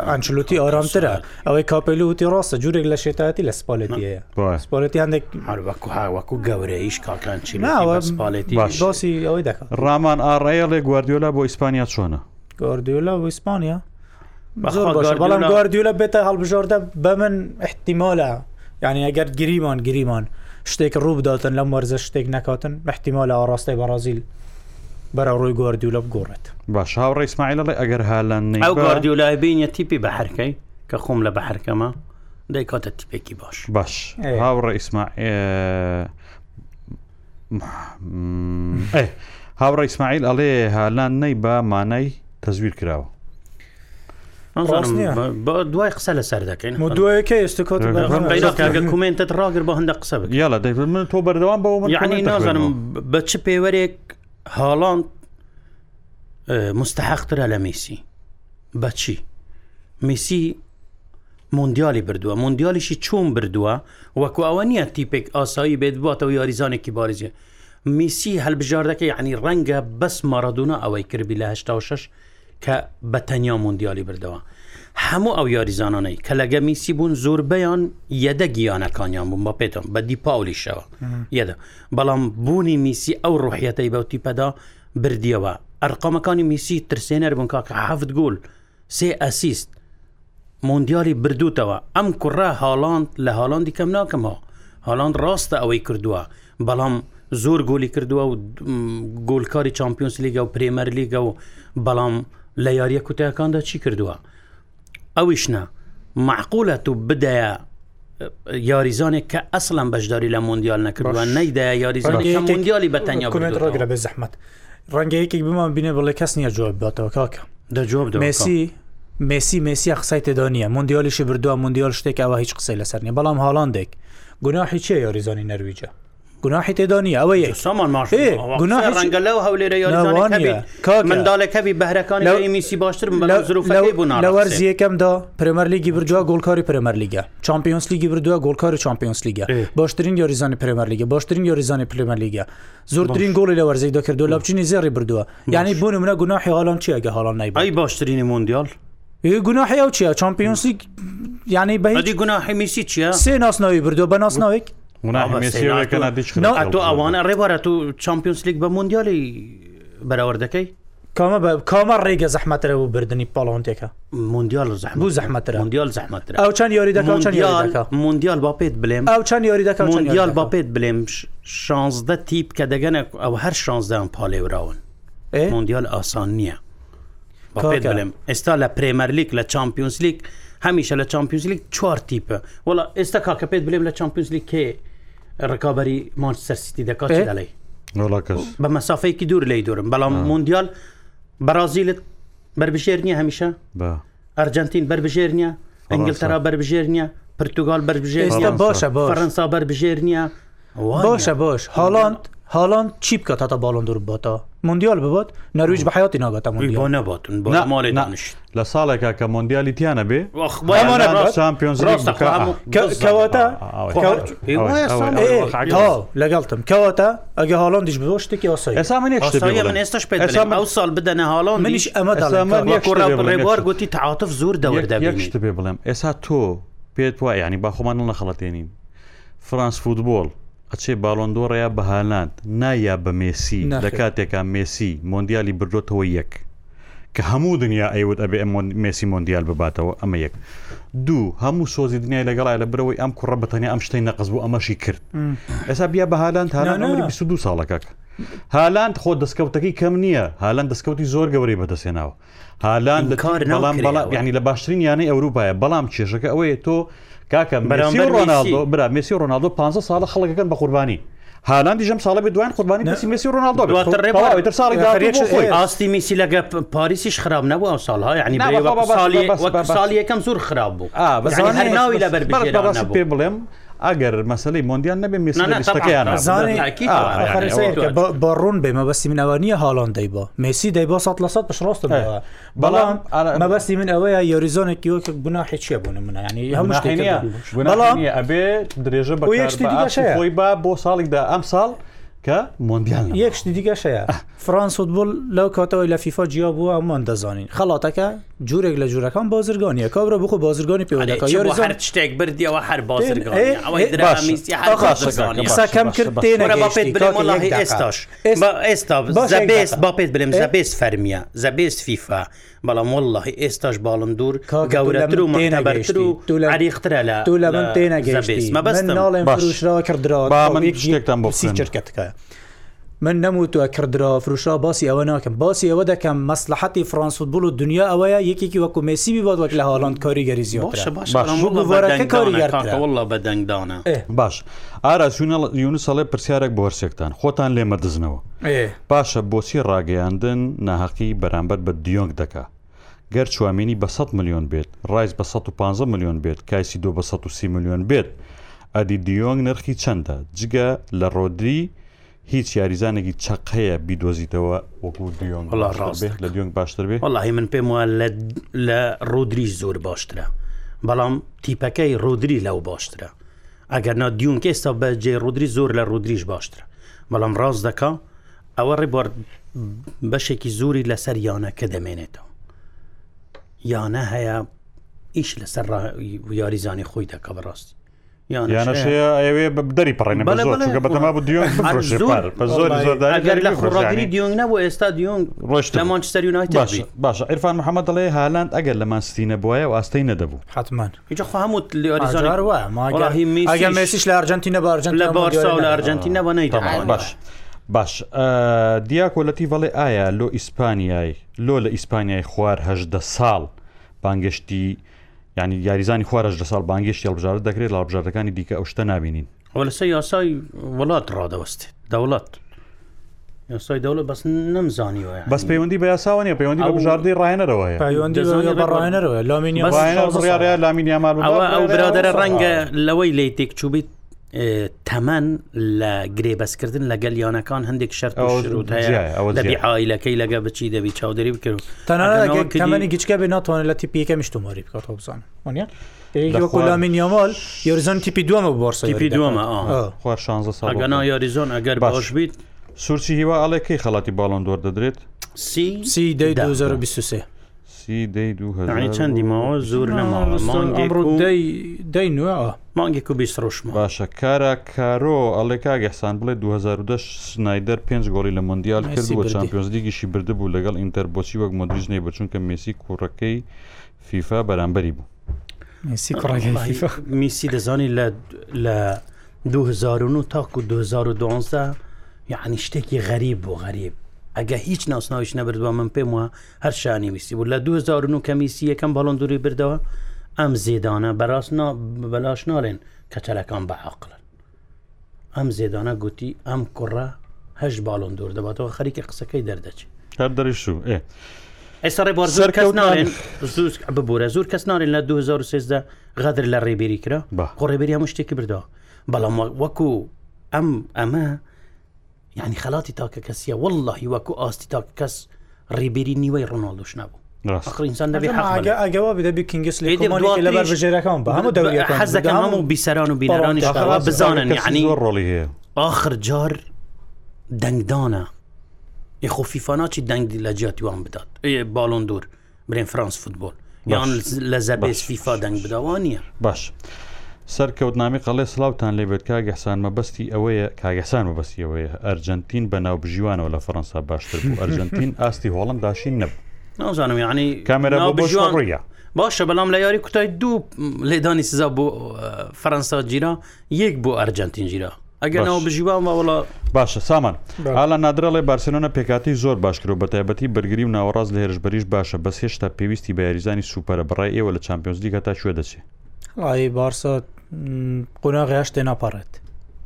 ئەنچلوتی ئارامترە ئەوەی کاپەلی وتی ڕاستە جوورێک لە شێتاتی لە سپالەتیەیە سپالەتی هەندێک هەروەکو هاوەکو گەورە ئیش کاکانچیپالەتی باسی ئەوەی دەکات ڕامان ئاڕەیە لێ گواردیۆلا بۆ ئیسپانیا چۆنە گواردیۆلا بۆ ئیسپانیا بەڵام گواردیولە بێتە هەڵبژۆردە بە من احتیمالە یعنی ئەگەر گریمان گریمان شتێک ڕووبداتن لەم وەرزە شتێک نکاتن احتیمالە ئاڕاستی بەڕازیل بەرە ڕووی گواردیولە بگۆڕێت باش هاوڕێ ئسماعیلڵێ ئەگەر هالان ئەو گواردیولای بینە تیپی بە حرکەی کە خۆم لە بە حرکەمە دەیکاتە تیپێکی باش باش هاوڕێ ئیسما هاوڕێ ئیسماعیل ئەڵێ هالان نەی بە مانای تەزویر کراوە دوای قسە لەسەر دەکەین دوایەکە ئێستا کومنتت ڕاگر بە هەندە قسە یاڵە دەی من تۆ بەردەوام بە من یعنی نازانم بە چ پێوەرێک هاڵان مستحقترە لە میسی بەچی میسی مندیالی بردووە مندیالیشی چۆن بردووە وەکو ئەوە نییە تیپێک ئاسایی بێت باتەوە یاریزانێکی بارزیە میسی هەلبژاردەکەی عنی ڕەنگە بەس مەڕدونا ئەوەی کردبی لە 1960 کە بە تەنیا مندیالی بردەوە هەموو ئەو یاریزانانەی کە لەگە میسی بوون زۆر بەیان یەدە گیانەکانیان بوون بە پێێتم بە دیپاولیشەوە یەدە بەڵام بوونی میسی ئەو ڕحەتەی بەوتی پەدا بردیەوە ئەرقامەکانی میسی ترسێنەر بوون کاکە حەفت گول سێ ئەسیست مندیالی بردووتەوە ئەم کوڕە هاڵاند لە هاڵاندی کەم ناکەمەوە هاڵاند ڕاستە ئەوەی کردووە بەڵام زۆر گۆلی کردووە و گۆلکاری چمپیۆنس لیگە و پرێمەر لیگە و بەڵام لە یاریە کوتیەکاندا چی کردووە ئەویشنا معقولە و بدەیە یاریزانێک کە ئەسلم بەشداری لە مندیال نەکردوە نەیدە یاریزانی مندیالی بەتەنیا ڕگرە بە زەحمت ڕەنگەیەکی بمان بینێ بڵێ کەس نیە جواب باتەوە کاکە دەجواب مسی مسی مسی قسەی تێدا نیە مندیالیشی بردووە مندیال شتێک ئەوە هیچ قسەی لەسەر نیە بەڵام هاڵاندێک گوناحی چیە یاریزانی نەرویجە گوناحی تێدا نیە ئەوە ڕەنگە لەو هەولێرە منداڵەکەوی بەهرەکان میسی باشتر لەوەرزیەکەمدا پرمەرلیگی برجووە گۆلکاری پرمەرلیگە چمپیۆنس لیگی بردووە گۆلکاری چمپیۆنس لیگە باشترین یاریزانی پرمەرلیگە باشترین یاریزانی پرمەرلیگە زۆرترین گۆڵی لە وەرزی دەکردو لە بچینی زێری بردووە یعنی بۆ منە گوناحی هاڵان چیەگە هاڵان نای باشترینی مندیال گوناحی ئەو چیە چمپیۆنسی ینی بەدی گوناحی میسی چیە سێ ناسناوی بردو بە ناسناوێک تۆ ئەوانە ڕێبارە تو چمپیۆنس لیگ بە مندیالی بەراوردەکەی کامە بە کامە ڕێگە زەحمەترە و بردننی پاڵۆنتێکە مندیال زەحبوو زەحمەتر مندیال زەحمەت ئەو چەند یاری دەکە مندیال با پێت بلێم ئەو چەند یاری دەکە مندیال با پێت بلێم شانزدە تیپ کە دەگەنە ئەو هەر شانزدان پاڵێراون مندیال ئاسان نییە پێت بلێم ئێستا لە پرێمەرلیک لە چمپیۆنسلیک هەمیشە لە چمپیۆنسلیک چوار تیپە وڵا ئێستا کاکە پێت بلێم لە چمپیۆنسلیک کێ ڕکابی مانچسەرسیتی دەکات دەڵی بە مەسافەیەکی دوور لی دورم بەڵام مندیال بەرازیلت بربژێر نییە هەمیشە ئەرجنتین بربژێر نییە ئەنگلتەرا بربژێر نییە پرتوگال بربژێر باشە بۆ فەرەنسا بربژێر نییە باشە بۆش هاڵاند هاڵان چی بکە تاتا باڵندور باتە مندیال ببات نەرویج بە حیاتی ناگاتە بۆ نەباتن لە ساڵێکا کە مندیالی تیانە بێ لەگەڵتم کەواتە ئەگە هاڵان دیش بۆ شتێکی ئاسا ساڵ بدەنە هاڵان منیش ئەمە گوتی تعاتف زۆر دەوەدەشت پێ بڵێم ئێسا تۆ پێت وای ینی باخۆمان نەخەڵەتێنین فرانس فوتبۆل ئەچێ باڵندۆڕەیە بە هالاند نایە بە مێسی لە کاتێکا مێسی مۆندیالی بردوێتەوە یەک کە هەموو دنیا ئەیوت ئەبێ مێسی مۆندیال بباتەوە ئەمە یەک دوو هەموو سۆزی دنیای لەگەڵای لە برەوەی ئەم کوڕە بەتەنیا ئەم شتەی نەقز بوو ئەمەشی کرد ئێستا بیا بە هالاند هاانەوەری 22 ساڵەکەک هالاند خۆ دەستکەوتەکەی کەم نییە هالند دەستکەوتی زۆر گەورەی بەدەسێناوە هالان لە کار بەڵام بەڵام یعنی لە باشترین یانەی ئەوروپایە بەڵام کێشەکە ئەوەیە تۆ کاکە ڕۆناالدۆ برا مسی ڕۆناالدۆ 15 ساڵە خەڵەکەن بە قوربانی هالاندی ژەم ساڵە بە دوایان قوربانی مسی مسی ڕۆناالدۆ ساڵی ئاستی میسی لەگە پاریسیش خراب نەبوو ئەو ساڵها ینی ساڵی یەکەم زۆر خراب بوو ناوی لە بەر پێ بڵێم ئەگەر مەسلەی مۆندیان نەبێ میسیەکەیان بە ڕوون بێ مەبەستی منەوە نیە هاڵان دەیبا مسی دەیبا سە لە پشڕاستم بەڵام مەبەستی من ئەوەیە یۆریزۆنێکی وەک بنا هیچیە بوون من ینی هەموو شتێک ئەبێ درێژە بەشی خۆی با بۆ ساڵێکدا ئەم ساڵ کە مۆندیال یەکشتی دیگەشەیە فرانس فوتبول لەو کاتەوەی لە فیفا جیا بووە ئەمان دەزانین خڵاتەکە جوورێک لە جوورەکان بازرگانیە کابرا بخۆ بازرگانی پێوەەکە شتێک بردیەوە هەر بازرگانیەکەم کرد ئێستاش ئێستا بەست با پێت بلێم زەبێست فەرمیە زەبێست فیفا بەڵام واللهی ئێستاش باڵم دوور گەورەتر و مێنەبەر و عریخترە لە تو لە من تێنەگەشت مەبەست ناڵێن ڕوشرا کردرا من شتێکتان بۆ سیچرکەتکە من نەموتوە کردرا فروشا باسی ئەوە ناکەم باسی ئەوە دەکەم مەسلحەتی فرانسوتبول و دنیا ئەوەیە یەکێکی وەکو مسی باد وەک لە هاڵند کاریگەری زیۆڕەکەوەڵ بەدەنگدانە باش ئارا یونس هەڵێ پرسیارێک بۆ هەرسێکتان خۆتان لێمە دزنەوە پاشە بۆچی ڕاگەیاندن ناهەقی بەرامبەر بە دیۆنگ دکا گەر چوامینی بە 100 میلیۆن بێت ڕایز بە 115 میلیۆن بێت کایسی دو بە 130 میلیۆن بێت ئەدی دیۆنگ نرخی چەندە جگە لە ڕۆدری هیچ یاریزانێکی چق هەیە بیدۆزیتەوە وەکو دیۆنگ لە دیۆنگ باشتر بێ وڵی من پێم وایە لە ڕۆدریش زۆر باشترە بەڵام تیپەکەی ڕۆدری لەو باشترە ئەگەر نا دیون کێستا بە جێ ڕودری زۆر لە ڕودریش باشترە بەڵام ڕاست دەکا ئەوە ڕێبوار بەشێکی زۆری لەسەر یانەکە دەمێنێتەوە یانە هەیە ئیش لەسەر یاریزانی خۆی دەکە بەڕاستی یانەشەیە ئەوێ دەری پڕێنە بەڵگە بەتەما بۆ دیۆنگ زۆر زۆر لە خوڕاگری دیۆنگ نەبوو ئێستا دیۆنگ ڕۆشتەمانچستەر یونایت باشە ئەرفان محەممەد دەڵێ هالند ئەگەر لە ماستینە بواە و ئاستەی نەدەبوو حتمان هیچ خاموت لێریزانوەگە مێسیش لە ئەرجنتینە بارجن لە بارسا و لە ئەرجنتینە بەنەیت باش باش دیاکۆلەتی بەڵێ ئایا لۆ ئیسپانیای لۆ لە ئیسپانیای خوارهدە ساڵ بانگشتی ینی یاریزانی خوارش لە ساڵ بانگیش هێڵبژار دەکرێت لە بژارەکانی دیکە ئەو شتە نبینین لەسە یاسای وڵات ڕادەوەستێت دەوڵات یاسای دەوڵە بەس نمزانیەوە بەس پەیوەندی بە یاساوانە پەیوەندی بە بژاردەی ڕایەنەرەوەە ڕایەنەوە لامینی برادرە ڕەنگە لەوەی لی تێک چوبیت تەمەەن لە گرێبەسکردن لەگەل یانەکان هەندێک شەرتەبی عیلەکەی لەگە بچی دەبی چاودری بکرد تەنانی گچکە بێ ناتوانێت لە تیپیەکە میشتماری بکات بزانە کولامین یامال یۆریزۆن تیپی دووەمە بۆرسپی دووەمە ئەگەنا یاریزۆن ئەگەر باش بیت سوورچی هیوا ئەڵێکی خەڵاتی باڵندۆر دەدرێت سی سی 2023. سی دەی دوهزاری چەندی ماوە زۆر نەماڵەڕۆدەی دەی نوێەوە مانگێک و بیڕۆش باشە کارە کارۆ ئەڵێ کاگەسان بڵێ 2010 سنایدەر پێنج گۆڵی لە مندیال کردووە چمپیۆنزلیگیشی بردبوو لەگەڵ ئینتەربۆچی وەک مدرژنێ بچونکە مێسی کوڕەکەی فیفا بەرامبەری بوو میسی کوڕەکەی میسی دەزانی لە لە 2009 تاکو 2012 یعنی شتێکی غەریب بۆ غەریب ئەگە هیچ ناوسناویش نەبردووە من پێم وە هەر شانی ویستی بوو لە 2009 کەمیسی یەکەم باڵۆن دووری بردەوە ئەم زێدانە بەڕاستنا بەلاش ناڵێن کەچەلەکان بە عقلن ئەم زێدانە گوتی ئەم کوڕە هەش باڵۆن دوور دەباتەوە خەریکی قسەکەی دەردەچێت هەر دەریشوو ئێ. ئێستا ڕێبوار زۆر کەس نارێن زوز ببوورە زۆر کەس نارێن لە 2013 غەدر لە ڕێبێری کرا قڕێبری هەموو شتێکی بردەوە بەڵام وەکو ئەم ئەمە یعنی خەڵاتی تاکە کەسیە واللهی وەکو ئاستی تاک کەس ڕێبیری نیوەی ڕۆناالدوش نبوو ئەخرینسان دەبێت ئەگەوا بدەبی کنگس لەبەر بژێرەکان بە هەموو دەوری حەزەکە هەموو بیسەران و بینەرانی شڵا بزانن یعنی ڕۆڵی هەیە آخر جار دەنگدانە یخۆ فیفاناچی دەنگی لە جیاتیوان بدات باڵۆن دوور برێن فرانس فوتبال یان لە زەبێز فیفا دەنگ بداوانە باش. سەرکەوتنامی قەڵێ سلااوان لێبێت کاگەسان مەبەستی ئەوەیە کاگەسان مەبەستی ئەوەیە ئەرجنتین بە ناوبژیوانەوە لە فەەنسا باشتر بوو ئەرجنتین ئاستی هۆڵند داشین نەبوو نازانم یعنی کامرا بژیانڕە باشە بەڵام لە یاری کوتای دوو لێدانی سزا بۆ فەەنسا گیرا یەک بۆ ئەرجنتین گیرا ئەگەنەوە بژیوان ماوەڵە باشە سامان حالا نادرڵێ بارسلۆنە پێکاتی زۆر باشکرەوە بە تایبەتی بەرگری و ناوەڕاز لە هێرشبەریش باشە بەس هێشتا پێویستی بە یاریزانی سوپەرە بڕای ئێوە لە چمپیۆنزلیگە تا شوێ دەچێت ئای بارسە قۆناغی هەشتێ ناپەڕێت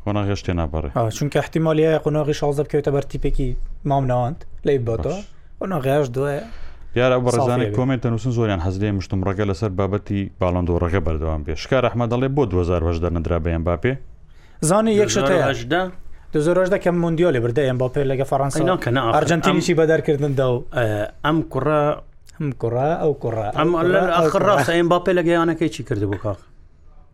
قۆناغی شتێ ناپەڕێت چونکە احتیممالیە قۆناغی شازە بکەوتە بەرتیپێکی مام ناوەند لی بۆتەوە قۆناغیاش دوێ یارە بەڕزانانی کۆمنت نووسن زۆریان حەزلێ مشتم ڕگە لەسەر بابەتی باڵندۆڕەکە بەردەوام پێ شکار ئەحمەدەڵێ بۆ 2010 نەدرا بەیان باپێ زانی یەکشدا زۆرۆژدا کەم مندیۆلی بردەیان بۆ پێ لەگە فەڕەنسیکە ئەرجنتینیشی بەدارکردندا و ئەم کوڕە کوڕە ئەو کوڕە ئەم ئەخڕاستە ئەم باپێ لەگەیانەکەی چی کردبوو کاخ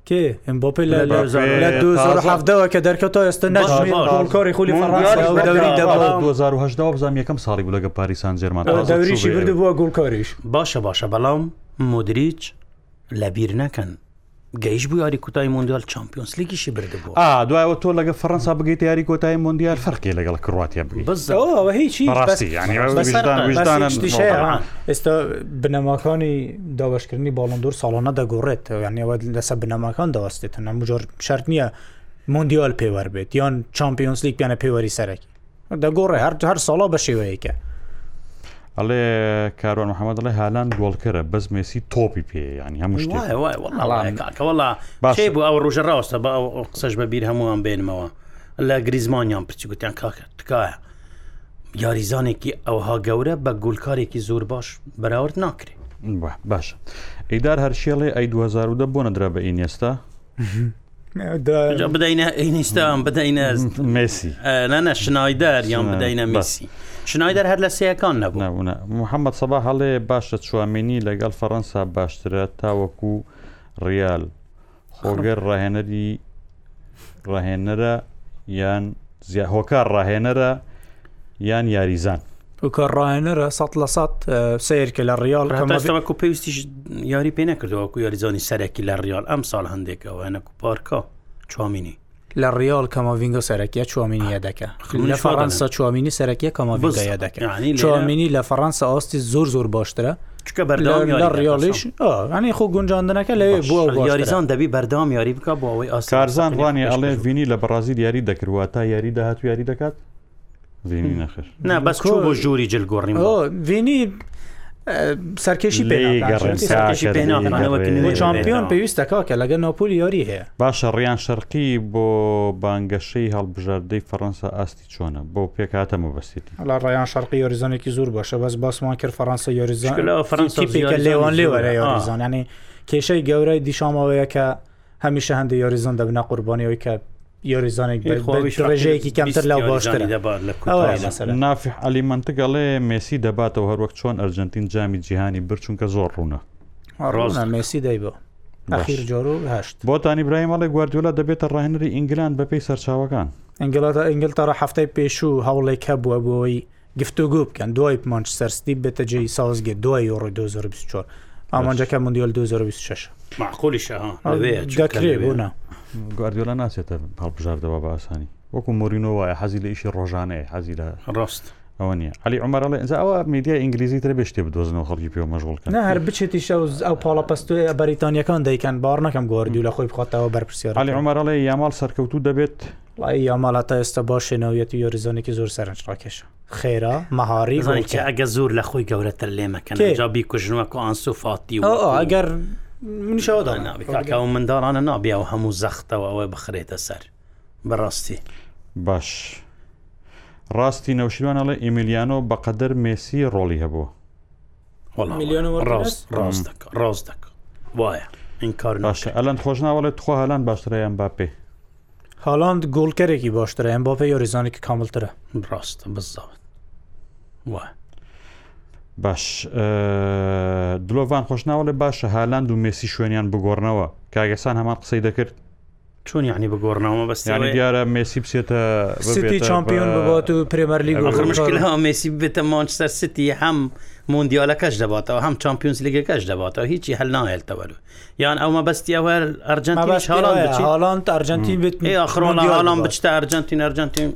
کێ ئەمبۆپی لە لەەوە کە دەرکەەوە ئێستا نژکۆری خولی فەڕەنسی بزانام یەکەم ساڵی بوو لەگە پاریسان جێرمان دەوریشی برد بووە گوڵکۆریش باشە باشە بەڵام مدریچ لەبییر نەکەن گەیش بوو یاری کوتای مندیال چمپیۆنس لیگیشی بردبوو دوایەوە تۆ لەگە فەرەنسا بگەیت یاری کۆتای مندیال فەرقی لەگەڵ کڕاتە بزەوە هیچی ئێستا بنەماکانی داوەشکردنی باڵندور ساڵانە دەگۆڕێت یانەوە لەسەر بنەماکان دەوەستێت هەموجار شارت نییە مندیال پێوەربێت یان چمپیۆنس لیگ پیانە پێوەری سەرەکی دەگۆڕێ هەر هەر ساڵا بە شێوەیەکە ئەڵێ کاروان محەممەد لەڵێ هالان گۆڵکەرە بەس مێسی تۆپی پێ ینی هەمووشتێ بوو ئەو ڕژە ڕاستە بە قسەش بە بیر هەمووان بێنمەوە لە گریزمانیان پرچی گوتیان کاکە تکایە یاریزانێکی ئەوها گەورە بە گولکارێکی زۆر باش بەراورد ناکرێ باشە ئەیدار هەرشێڵێ ئەی 2010 بۆ نەدرا بە ئینێستا بدەینە ئینیستان بدەینە مسی نەنە شنایدار یان بدەینە میسی شنایدەر هەر لە سەکان نەبوون محەممەد سەبا هەڵێ باشە چوامێنی لەگەڵ فەەنسا باشترە تاوەکو ریال خۆگەر ڕاهێنەری ڕاهێنەرە یان زیاهۆکار ڕاهێنەرە یان یاریزان وکە ڕاهێنەرە سە لە سە سیرکە لە ریال هەمەوەکو پێویستیش یاری پێ نەکردەوەکو یاریزانی سەرەکی لە ریال ئەم ساڵ هەندێکەوە هەنەکو پارکە چوامینی لە ڕیۆل کەمەڤنگۆ سەرەکیە چۆمینیە دەکە لە فەڕەنسا چۆمینی سەرەکیە کەمەڤنگەیە دەکە چۆمینی لە فەڕەنسا ئاستی زۆر زۆر باشترە چکە بەردام لە ڕیۆڵیش ئەنی خۆ گونجاندنەکە لەوێ بۆ یاریزان دەبی بەردام یاری بکە بۆ ئەوەی ئاس کارزان وانی ئەڵێ وینی لە بەڕازیل یاری دەکرووە تا یاری داهات یاری دەکات وینی نەخش نه بەس بۆ ژووری جلگۆڕیم وینی سەرکێشی چمپیۆن پێویستەکە کە لەگە ناپۆلی یاری هەیە باشە ڕیان شەرقی بۆ بانگەشەی هەڵبژاردەی فەەنسا ئاستی چۆنە بۆ پێکاتە مەبەستیت لا ڕیان شەرقی یۆریزانێکی زۆر باشە بەس باسمان کرد فەەنسا یۆریزان فەەنسی لێوان لێوەرە یۆریزانانی کێشەی گەورەی دیشامەوەیە کە هەمیشە هەندی یۆریزان دەبنا قوربانیەوەی کە یۆریزانێک ڕێژەیەکی کەمتر لەو باشتر نافی علی منتگەڵێ مسی دەباتەوە هەروەک چۆن ئەرجنتین جامی جیهانی برچونکە زۆر ڕوونە ڕۆزە مسی دەیبە ئەخیر جۆر و هەشت بۆتانی برایمەڵی گواردیۆلا دەبێتە ڕاهێنری ئینگلان بەپی سەرچاوەکان ئەنگلاتە ئەنگلتەڕە هەفتەی پێشوو هەوڵێک هەبووە بۆەوەی گفتوگو بکەن دوای مانچ سەرستی بێتە جێی ساوزگێ دوای یۆڕۆ 2024 ئامانجەکە مندیۆل 2026 معقولیشە دەکرێ بوونا گواردیۆلا ناچێتە هەڵبژاردەوە بە ئاسانی وەکو مۆرینۆ وایە حەزی لە ئیشی ڕۆژانەیە حەزی لە ڕاست ئەوە نیە علی عمەرڵێ ئەنج ئەوە میدیا ئینگلیزی تر بشتێ بدۆزنەوە خەڵکی پێ مەژغڵکە هەر بچێتی شەوز ئەو پاڵە پستوی بەریتانیەکان دەیکەن باڕ نەکەم گۆردی لە خۆی بخاتەوە بەرپرسیار علی عمەرڵێ یامال سەرکەوتو دەبێت لای یاماڵاتە ئێستا باشێنەوەیەت و یۆریزۆنێکی زۆر سەرنج ڕاکێشە خێرا مەهاری ئەگە زۆر لە خۆی گەورەتر لێمەکەن جا بیکوژنەوە کو ئاسوفاتی ئەگەر منیشەوەدا نابی کاکە و منداڵانە نابیا و هەموو زەختەوە ئەوە بخرێتە سەر بەڕاستی باش ڕاستی نەوشیوانەڵێ ئیمیلیانۆ بەقەدەر مێسی ڕۆڵی هەبوو ڕاست ڕاست وایە ئینکار باشە ئەلەن خۆشناوەڵێت تخوا هەلان باشترەیان باپێ هالاند گۆڵکەرێکی باشترە ئەم باپێ یۆریزانێکی کاملترە ڕاستە بزاوت وایە باش دلۆڤان خۆشناوە لە باشە هالاند و مێسی شوێنیان بگۆڕنەوە کاگەسان هەمان قسەی دەکرد چون یعنی بگۆڕنەوە بەستیانی دیارە مسی بسێتە چمپیۆن ببات و پرێمەر لیگەشکلەوە مسی بێتە مانچستەر سیتی هەم مندیالەکەش دەباتەوە هەم چمپیۆنس لیگەکەش دەباتەوە هیچی هەل ناهێلتەوەلو یان ئەومە بەستیەوە ئەرجنتیهاڵاند ئەرجنتین بێت ئاخرۆن هاڵان بچتە ئەرجنتین ئەرجنتین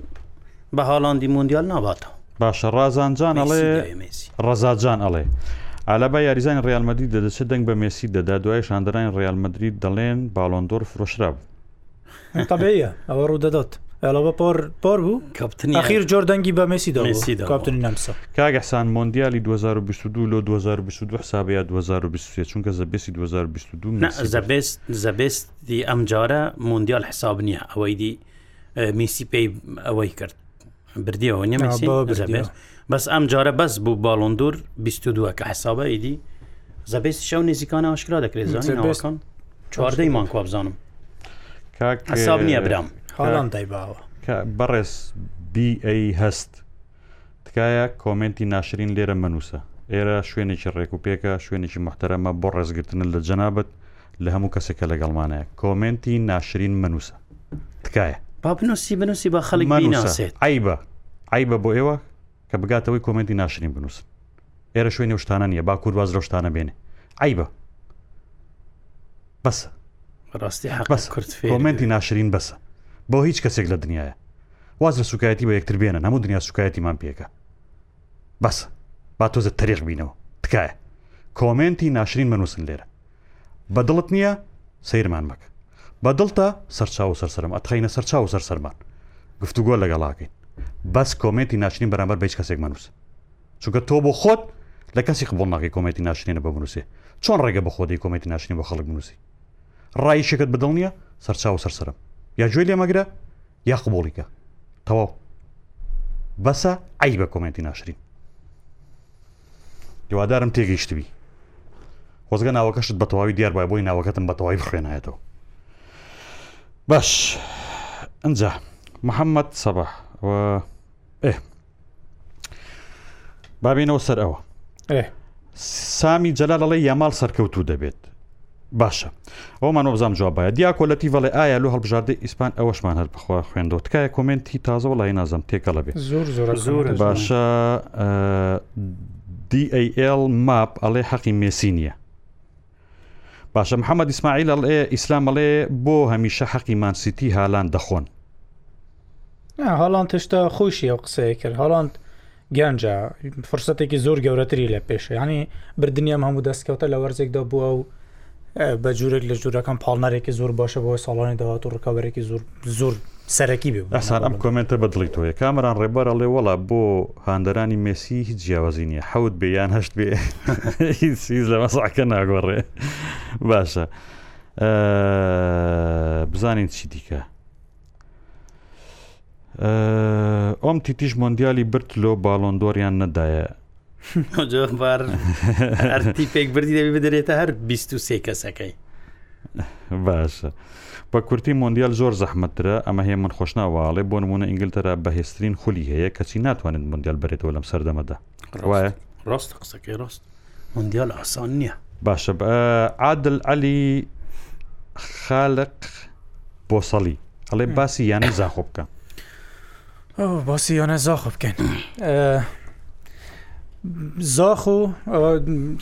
بە هاڵاندی مندیال ناباتەوە باشە ڕازانجان ئەڵێ ڕزاجان ئەڵێ ئالابا یاریزانی ڕالمەدی دەدەچێت دەنگ بە مێسی دەدا دوای شاندرانی ڕالمەدرری دەڵێن باڵۆندۆر فرۆشراب تەبەیە ئەوە ڕوو دەدات ئەڵەوە پۆر پۆر بوو کەپتنی ئەخیر جۆردەنگی بە مسی دەسی کاپتنی نامسە کاگەسان مۆندیالی 2022 لۆ 2022 حسابەیە 2023 چونکە زەبێسی 2022 زەبێست زەبێستی ئەمجارە مۆندیال حساب نییە ئەوەی دی میسی پێی ئەوەی کرد بردیەوە نیە بەس ئەم جارە بەس بوو باڵندور 22 کە حسابە ئیدی زەبێست شەو نزیکانە ئاشکرا دەکرێتزانستان چواردەی مان کو بزانم حساب نییە برام حاڵان دایباوە بەڕێز دی هەست تکایە کۆمنتی ناشرین لێرە منووسە ئێرە شوێنێکی ڕێکوپێکە شوێنێکی محتەرەمە بۆ ڕێزگرتن لە جەنابەت لە هەموو کەسێکە لەگەڵمانەیە کۆمنتی ناشرین منووسە تکایە با بنووسی بنووسی بە خەڵک ناسێت ئایبە ئایبە بۆ ئێوە کە بگاتەوەی کۆمەنتی ناشرین بنووسن ئێرە شوێنی شتانە نیە با کوورواز ڕۆشتانە بێنێ ئایبە بەسە ڕاستی بەس کرد کۆمەنتی ناشرین بەسە بۆ هیچ کەسێک لە دنیاە وازرە سوکایەتی بە یەکتر بێنە هەموو دنیا سوکایەتیمان پێکە بەس با تۆزە تەریق بینەوە تکایە کۆمنتی ناشرین منووسن لێرە بەدڵت نییە سیرمان مەکە بە دڵتە سەرچاو سەرسرم ئەتخینە سەرچاو سەرسەرمان گفتوگۆ لەگەڵاکەین بەس کۆمێتی ناشرین بەرامبەر بە هیچ کەسێک مەنووس چونکە تۆ بۆ خۆت لە کەسی قبڵ ناقی کۆمەتی ناشرینە بەنووسێ چۆن ڕێگە بە خۆدەی کۆمەتی ناشرین بە خەڵک بنووسی ڕای شەکەت بدڵ نییە سەرچاو سەرسرم یا جوێ لێ مەگرە یا قبڵیکە تەواو بەسە ئای بە کۆمەتی ناشرین هیوادارم تێگەیشتوی خۆزگە ناوەکەشت بە تەواوی دیار بای بۆی ناوەکەتم بە تەواوی بخێنایەتەوە باش ئەجا محەممەد سەبە ئێ بابینەوە سەر ئەوە سامی جەلالەڵێ یامال سەرکەوتو دەبێت باشە ئەومان بزانام جوابایە دیاکۆلەتی بەڵێ ئایا لە هەڵبژاردە ئیسپان ئەوەشمان هەر بخوا خوێندەوە تکایە کمنتی تازەوە لای نازم تێکە لەبێت زۆر زۆر زۆر باشە دیL ماپ ئەڵێ حەقی مێسی نییە باشە محەممەد ئیسماعیل ئەڵێ ئیسلامەڵێ بۆ هەمیشە حەقیمان سیتی هاان دەخۆن هاڵان تشتا خۆشی ئەو قسەیە کرد هاڵاند گەنجە فرسەتێکی زۆر گەورەتری لە پێشە ینی بردنیام هەموو دەستکەوتە لە وەرزێکدا بووە و بە جوورێک لە جوورەکان پاڵنارێکی زۆر باشە بۆی ساڵانی داهات و ڕکاوەرێکی زۆر زۆر سەرەکی ئەسان ئەم کۆمنتە بەدڵی تۆیە کامران ڕێبەرە لێ وڵا بۆ هاندەرانی مێسی هیچ جیاوازی نیە حەوت بێیان هەشت بێ سیز لە مەساکە ناگۆڕێ باشە بزانین چی دیکە ئۆم تیتیش مۆندیالی برت لۆ باڵۆندۆریان نەدایە جۆبار ئەرتیپێک بردی دەبی بدرێتە هەر 23 کەسەکەی باشە بە کورتی مۆندیال زۆر زەحمەترە ئەمە هەیە من خۆشناواڵێ بۆ نمونە ئینگلتەرا بەهێسترین خولی هەیە کەچی ناتوانێت مندیال بێتەوە لەم سەردەمەدا وایە ڕاستە قسەکەی ڕاست مندیال ئاسان نییە باشە عادل علی خالق بۆ سەڵی ئەڵێ باسی یانە زاخۆ بکە باسی یانە زاخۆ بکەین زاخ و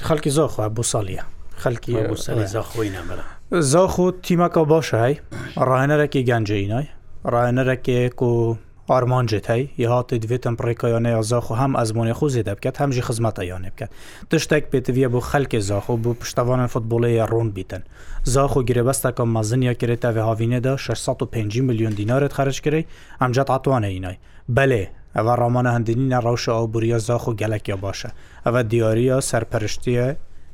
خەڵکی زۆخوا بۆ ساڵیە خەڵکی بۆ سەری زاخۆی نەمەرە زۆخ و تیمەکە باشای ڕایەنەرێکی گەنجینای ڕایەنەرێکێک و ئارمانجێتەی یهاتی دوێتم پڕێکایانەیە زاخ و هەم ئەزمموی خۆزی دەبکات هەمژی خزمەتەیانێ بکات تشتێک پێتویە بۆ خەلکی زاخ و بۆ پشتوانە فوتبولەیە ڕوون بیتن زاخ و گرێبەستەکە مەزنیا کرێتە هاوینێدا 650 میلیۆن دینارێت خەرشکری ئەمجات ئاتوانە اینای بەلێ ئەوە ڕامانە هەندینە ڕەوشە ئەو بوریە زاخ و گەلکیا باشە ئەوە دیارە سەرپەرشتیە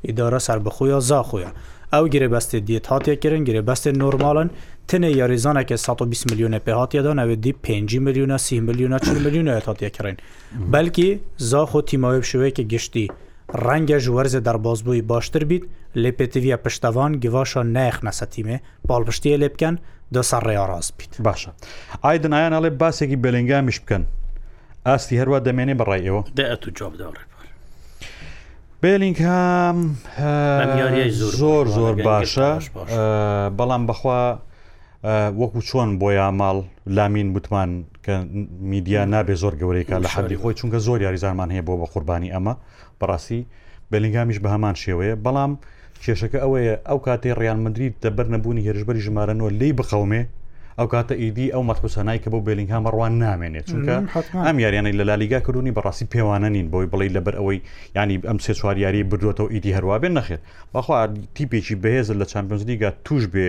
ئیدارە سربەخۆیە زاخۆیە ew girebestê diyet hatiye kirin girebestên normalan tinê yarêzaneke 120 milyona pê hatiyedan ew dî 5 milyona si milyona 4 milyona hatiye kirin belkî zaxo tîmaê şiveke giştî renge ji werze derbazbûyî baştir bît lê pêtiviya piştevan givaşan nexnese tîmê balpiştiye lê bikin دە سەر ڕێڕاست بیت باشە ئایدنایان ئەڵێ باسێکی بەلنگامیش بکەن ئاستی هەروە دەمێنێ بەڕێەوە دەئەت و جوابداڕێت بلینگهام زۆر زۆر باشە بەڵام بەخوا وەکو چۆن بۆ یاماڵ لامین بتمان کە میدیا نابێ زۆر گەورەیکە لە حەدی خۆی چونکە زۆر یاریزانمان هەیە بۆ بە قوربانی ئەمە بەڕاستی بەلینگامیش بە هەمان شێوەیە بەڵام کێشەکە ئەوەیە ئەو کاتێ ڕیانمەدرید دەبەر نەبوونی هێرشبەری ژمارە نەوە لی بخەومێ ئەو کاتە ئیدی ئەو مەتحوسەنای کە بۆ بێلینگها مەڕوان نامێنێت چونکە ئەم یاریانەی لە لالیگا کردوونی بەڕاستی پێوانە نین بۆی بڵی لەبەر ئەوەی ینی ئەم سێ چواریاری بردوێتەوە ئیدی هەروە بێن نەخێت بەخوا تیپێکی بەهێز لە چمپۆنزلیگا توش بێ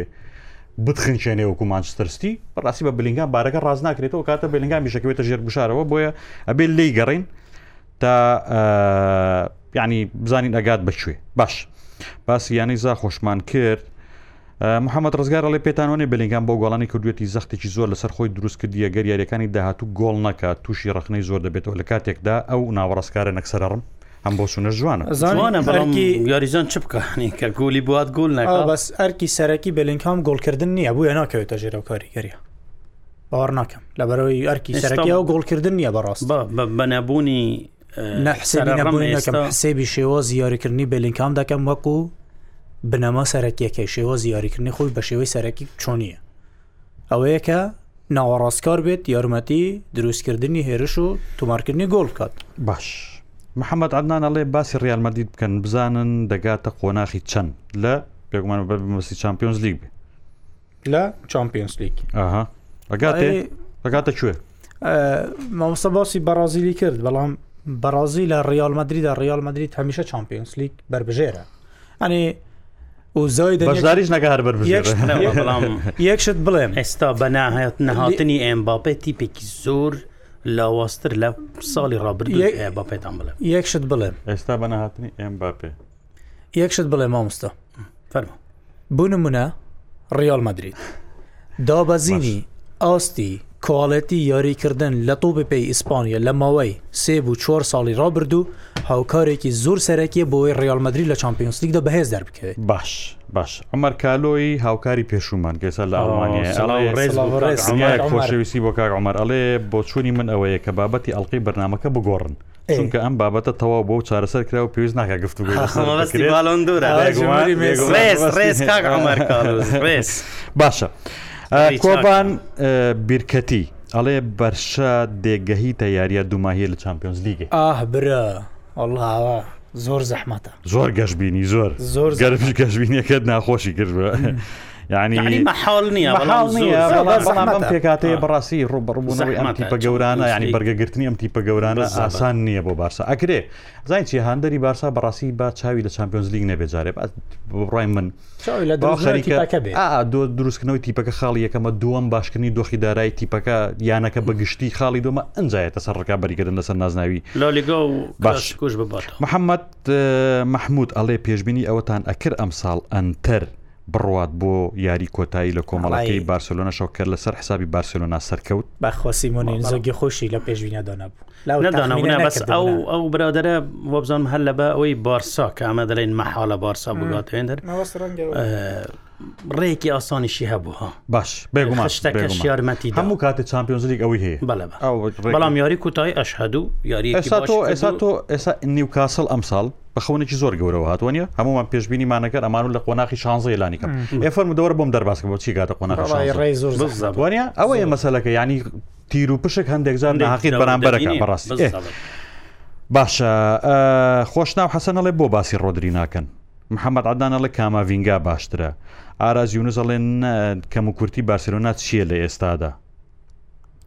بتخنچێنێ وەکو مانچستەرستی بەڕاستی بە بلینگا بارەکە ڕاز ناکرێتەوە کاتە بلینگا میشەکەوێتە ژێر بشارەوە بۆیە ئەبێ لی گەڕین تا ینی بزانین ئەگات بەکوێ باش باسی یانەی زا خۆشمان کرد محەممەد ڕزگارەڵێ پێتانوانێ بەلنگان بۆ گۆڵانی کردوێتی زەختێکی زۆر لەسەر خۆی دروست کردیە گەریارەکانی داهاتوو گۆڵ نکات تووشی ڕخنەی زۆر دەبێتەوە لە کاتێکدا ئەو ناوەڕستکارە نەکسەرڕم ئەم بۆ سونە جوانە زانوانە بەڵکی یاریزان چ بکەنی کە گۆلی بات گۆل نک بەس ئەرکی سەرەکی بەلنگام گۆڵکردن نییە بووە ناکەوێتە ژێرە کاریگەریە باوەڕ ناکەم لە بەرەوەی ئەرکی سەرەکی ئەو گۆڵکردن نیە بەڕاست بەنەبوونی نەحسێبی شێوە زیاریکردنی بەلینکام دەکەم وەکو بنەما سەرەکیەکەی شێوە زیاریکردنی خۆی بە شێوەی سەرەکی چۆنیە ئەوەیەکە ناوەڕاستکار بێت یارمەتی دروستکردنی هێرش و تومارکردنی گۆڵ بکات باش محەممەد عدنان ئەڵێ باسی ریالمەدید بکەن بزانن دەگاتە قۆناخی چەند لە پێگومان بە مەسی چمپیۆنز لیگ بێ لە چمپیۆنس لیگ ئەگاتێگاتە کوێ مامۆستا باسی بەرازیلی کرد بەڵام بەرازی لە ریال مدریدا ریال مدرید هەمیشە چمپیۆنس لیگ بربژێرە ئەنی و زای بەشداریش نەکە هەر یەکشت بڵێم ئێستا بەناهات نەهاتنی ئەمباپێ تیپێکی زۆر لاوااستر لە ساڵی ڕابردی باپێتان بڵێ یەکشت بڵێم ئێستا بەناهاتنی ئەمباپێ یەکشت بڵێ مامۆستا فەرمە بوونممونە ڕیال مدرید دابەزینی ئاستی کۆڵەتی یاریکردن لە تۆ بپی ئیسپانیا لە ماوەی سێ و چۆر ساڵی ڕابرد و هاوکارێکی زۆر سەرەکیە بۆی ڕیالمەدرری لە چمپیۆنسلیکدا بەهێز دەربکەوێت باش باش ئەمەر کالۆی هاوکاری پێشومان گەسە لە ئەڵمانیا خۆشەویستی بۆ کار ئەمەر ئەڵێ بۆ چووی من ئەوەیە کە بابەتی ئەڵلقی بەرنمەکە بگۆڕن. چونکە ئەم بابەتە تەوا بۆ چارەسەر کرا و پێویست ناکە گفتو باڵندورە باشە. کۆبان بیرکەتی ئەڵێ بەرشە دێگەهی تەیاریە دوماهی لە چمپیۆنز لیگی ئاه برە ئەڵاوە زۆر زەحمەتە زۆر گەشببینی زۆر زۆر گەرمش گەشببینیەکەت ناخۆشی کردوە. یعنی محال نییە پێکاتەیە بەڕاستی ڕوبڕبوونەوەی ئەمتی بە گەورانە ینی بەرگەگرتنی ئەمتی بە گەورانە ئاسان نییە بۆ بارسا ئەکرێ زای چی هاندەری بارسا بەڕاستی با چاوی لە چمپیۆنز لیگ نەبێجارێ بڕای من دروستکردنەوەی تیپەکە خاڵی یەکەمە دووەم باشکردنی دۆخی دارایی تیپەکە یانەکە بەگشتی خاڵی دومە ئەنجایەتە سەر ڕکا بەریگەدن لەسەر نازناوی لالیگا و باش محەممەد محمود ئەڵێ پێشببینی ئەوەتان ئەکر ئەمساڵ ئەنتەر بڕوات بۆ یاری کۆتایی لە کۆمەڵەکەی بارسلۆنا شەکرد لەسەر حسابی بارسلۆنا سەرکەوت بەخۆسیمونین زۆگی خۆشی لە پێشوینە دانابوو بەس ئەو ئەو برادرە وەبزانم هەر لە بە ئەوەی بارسا کە ئەمە دەڵێن مەحاڵە بارسا بگاتێندر ڕێکی ئاسانیشی هەبووها باش بێگوماشتەکەش یارمەتی هەموو کاتە چمپیۆنزلیک ئەوی هەیە بەڵام یاری کوتای ئەشهدو یاری ئێستا تۆ ئێستا تۆ ئێستا نیوکاسل ئەمساڵ بەخونێکی زۆر گەورەوە هاتوانە هەمومان پێشببینیمانەکە ئەمان لە قۆناخی شانزە لانیکەم ئێفەرم دەوە بۆم دەرباسکە بۆ چی گاتە قۆناخی زۆر زانوانە ئەوە ئێ مەسەلەکە ینی تیر و پشک هەندێک زان حقیت بەرامبەرەکە بەڕاستی باشە خۆشناو حەسەنەڵێ بۆ باسی ڕۆدرری ناکەن محەممەد عدانە لە کاماڤنگا باشترە. ئاراز یونزەڵێن کەم و کورتی بارسلۆنات چییە لە ئێستادا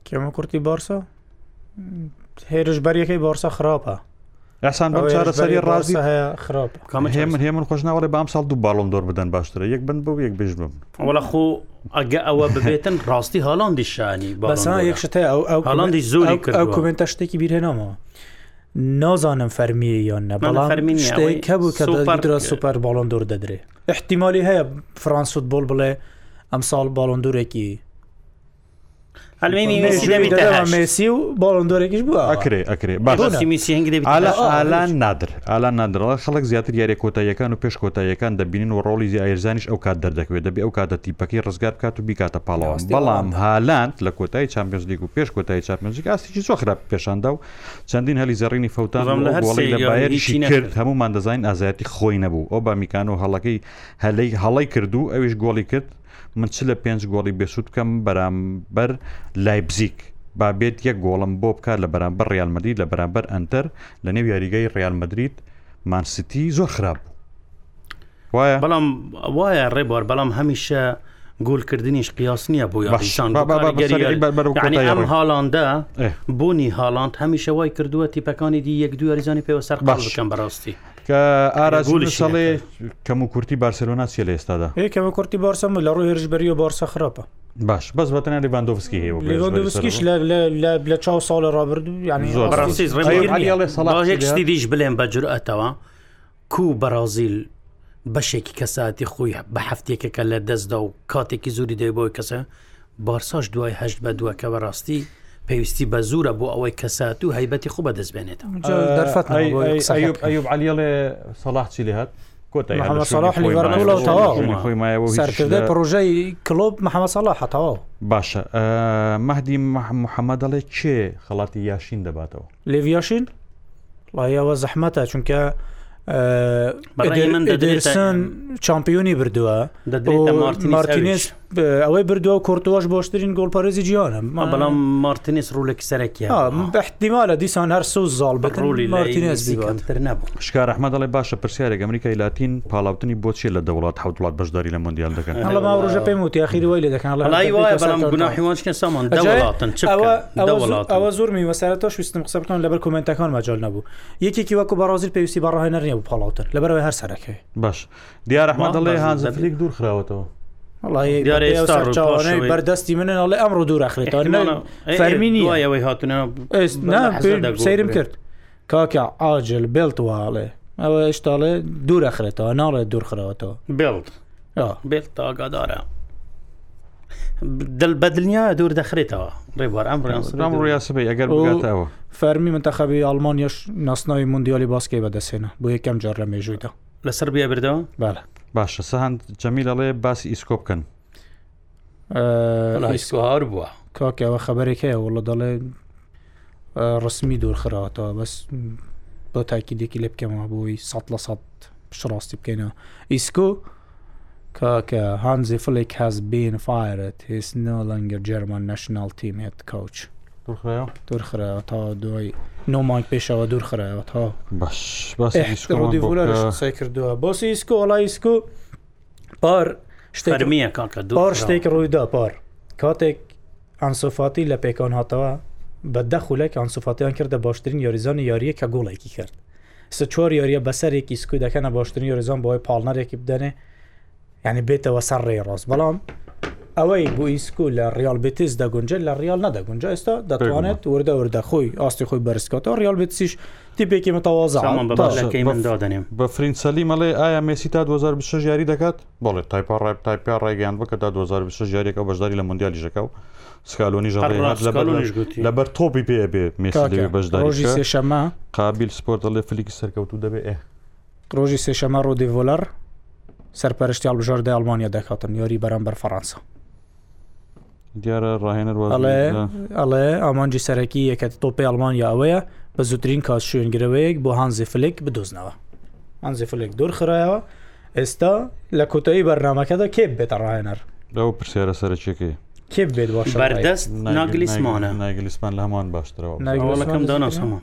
کێمە کورتی بارسە هێرش بەریەکەی بارسە خراپە ئەسان بەم چارەسەری ڕازی هەیە خراپ هێمن هێمن خۆشناوەڵێ بام ساڵ دوو باڵم دۆر بدەن باشترە یەک بن بە یەک بژ بم وەڵە خۆ ئەگە ئەوە ببێتن ڕاستی هاڵاندی شانی بەسان یەکشتەیە ئەو هاڵاندی زۆری کرد ئەو کومنتە شتێکی بیرهێنامەوە نازانم فەرمیە یان نە بەڵام شتەی کە بوو کە درا سوپەر باڵندۆر دەدرێ احتیممالی هەیە فرانسوت بۆل بڵێ ئەمساڵ باڵندورێکی مسی و باڵندۆرێکیش بووە ئەکرێ ئەکرێ ئالان نادر ئالان نادرڵە خەڵک زیاتر یاری کۆتاییەکان و پێش کۆتاییەکان دەبینین و ڕۆڵی زیایرزانیش ئەو کات دەردەکوێت دەبێ ئەو کاتە تیپەکەی ڕزگار کات و بیکاتە پاڵەوە بەڵام هالاند لە کۆتایی چمپیۆزلیک و پێش کۆتایی چاپمەزیک ئاستیی زۆ خراپ پێشاندا و چەندین هەلی زەڕینی فوتان لەبایریشی کرد هەمومان دەزین ئازایەتی خۆی نەبوو ئەو با میکان و هەڵەکەی هەلەی هەڵی کردو ئەویش گۆڵی کرد من چ لە پێنج گۆڵی بێسوود بکەم بەرامبەر لایبزیک بابێت یەک گۆڵم بۆ بکات لە بەرامبەر ریالمەدرید لە بەرامبەر ئەتەر لە نێو یاریگەی ریالمەدرید مانسیتی زۆر خراپ وایە بەڵام وایە ڕێبوار بەڵام هەمیشە گولکردنیش قیاس نییە بۆ یاشان ئەم هاڵاندە بوونی هاڵاند هەمیشە وای کردووە تیپەکانی دی یەک دووە ریزانی پێوە سەر باشم بەڕاستی کە ئاراز ساڵێ کەم و کورتی بارسلۆنا چێ لە ئێستادا کەمە کورتی بارسەم لە ڕوو هێرشبەری و بارسە خراپە باش بەس بەتەنە لیڤاندۆفسکی هەیەسکیش لە چاو ساڵ ڕابرد ینی دیش بڵێن بە جورئەتەوە کو بەرازیل بەشێکی کەساتی خۆی بە هەفتێکەکە لە دەستدا و کاتێکی زوری دەی بۆی کەسە بارساش دوایهشت بە دووەکە بە ڕاستی پێویستی بە زورە بۆ ئەوەی کەسات و هەیبەتی خو بە دەستبێنێتەوە ئەوب علیڵێ سەڵاحچی لێ هات پرۆژەی کلۆب محەمەسەڵە حتەوە باشە مەدی محەممەدەڵێ چێ خڵاتی یاشین دەباتەوە لێڤیاشین لایەوە زەحمەتە چونکە من دەدرسن چمپیۆنی بردووە مارتینێش ئەوەی بردووە و کورتۆش بۆشترین گۆڵپەرزی جیانە ما بەڵام مارتنیس ڕوولێک سەرەکی بەحتیمالە دیسان هەر سو زال بەڕولی مارتینزتر نبوو شکار ئەحمە دەڵێ باشە پرسیارێک ئەمریکای لاتین پاڵاوتنی بۆچی لە دەوڵات حوتڵات بەشداری لە مندیال دەکەن ڕژە پێم وتی خیرەوەی لە دەکەن ئەوە زۆرمی وەسەرەوە شوستم قسە بکەن لەبەر کومنتەکان مەجال نبوو یەکێکی وەکو بەڕازیل پێویستی بەڕاهێنەر نیە و پاڵاوتن لەبەرەوەی هەر سەرەکەی باش دیارەحمە دەڵێ هانزەفلیک دوور خراوەتەوە بەردەستی منن ئەڵێ ئەمڕۆ دوورخرێتەوە فەرمینی وایەوەی هاتونە سرم کرد کاکە ئاجل بێڵ وواڵێ ئەوە هێشتاڵێ دوورەخرێتەوە ناڵێ دوورخرەوەەوە بێڵ بێڵ تاگادارە دل بە دنیا دوور دەخرێتەوە ڕێبوار ئەم ڕێنام ڕاستبێ ئەگەر بگاتەوە فەرمی منتەخەبی ئەلمانیش ناسناوی مندیالی باسکی بەدەسێنە بۆ یەکەم جار لە مێژوویدا لەسەر بیا بردەوە باە باشە سەهند جەمیل ئەڵێ باسی ئیسکۆ بکەن ئیسکۆهار بووە کاکەوە خبرێک هەیە وڵە دەڵێ ڕسمی دوورخراوەتەوە بەس بۆ تاکیدێکی لێ بکەمەوە بۆی سە لە سە پشڕاستی بکەینەوە ئیسکۆ کاکە هانزی فلێک هەز بین فاirت هێس نۆ لەنگەر جەرمان نەشنال تیمێت کاوچ دوور خراوە تا دوای نۆمانک پێشەوە دوور خراوە تا باشڕۆدیسای کردووە بۆسی ئیسکو وڵای ئیسکو پار شتەرمیە کاکە دوار شتێک ڕوویدا پار کاتێک ئەسۆفاتی لە پێکان هاتەوە بە دەخولێک ئەسوفاتیان کردە باشترین یاریزانی یاریە کە گوڵێکی کرد سە چۆر یاریە بەسەرێکی سکو دەکەنە باشترین یۆریزان بۆی پاڵنەرێکی بدەنێ ینی بێتەوە سەر ڕێ ڕاست بەڵام ئەوەی بۆ ئیسکو لە ریال بتیس دەگونجە لە ریال نەدەگونجە ئێستا دەتوانێت وردە وردە خۆی ئاستی خۆی بەرزکەەوە ریال بتسیش تیپێکی متەوازەکەی مندادنێم بە فرینسەلی مەڵێ ئایا مسی تا 2026 یاری دەکات بڵێ تایپ ڕای تایپیا ڕێگەیان بکە تا 2026 یاریەکە بەشداری لە مندیالی ژەکە و سکالۆنی لەبەر تۆپی پێ بێ مسی بەشداری سێشەما قابل سپۆرتە لێ فلیکی سەرکەوتو دەبێ ئێ ڕۆژی سێشەمە ڕۆ دیڤۆلەر سەرپەرشتی هەڵبژار دی ئەلمانیا دەکاتن یاری بەرەمبەر فەرەنسا دیارە ڕاهێنەرڵێ ئەڵێ ئامانجی سەرەکی یەکەت تۆپی ئەلمانیا ئەوەیە بە زووترین کاس شوێنگرەوەیەک بۆ هانزی فلێک بدۆزنەوە ئەنزی فلێک دوور خراەوە ئێستا لە کۆتایی بەرنمەکەدا کێب بێتە ڕاهێنەر لەو پرسیارە سەرچێکی کێب بێت باش بەردەست ناگلیسمانە ناگلیسمان لە هەمان باشترەوە ناگەڵەکەم داناس هەمان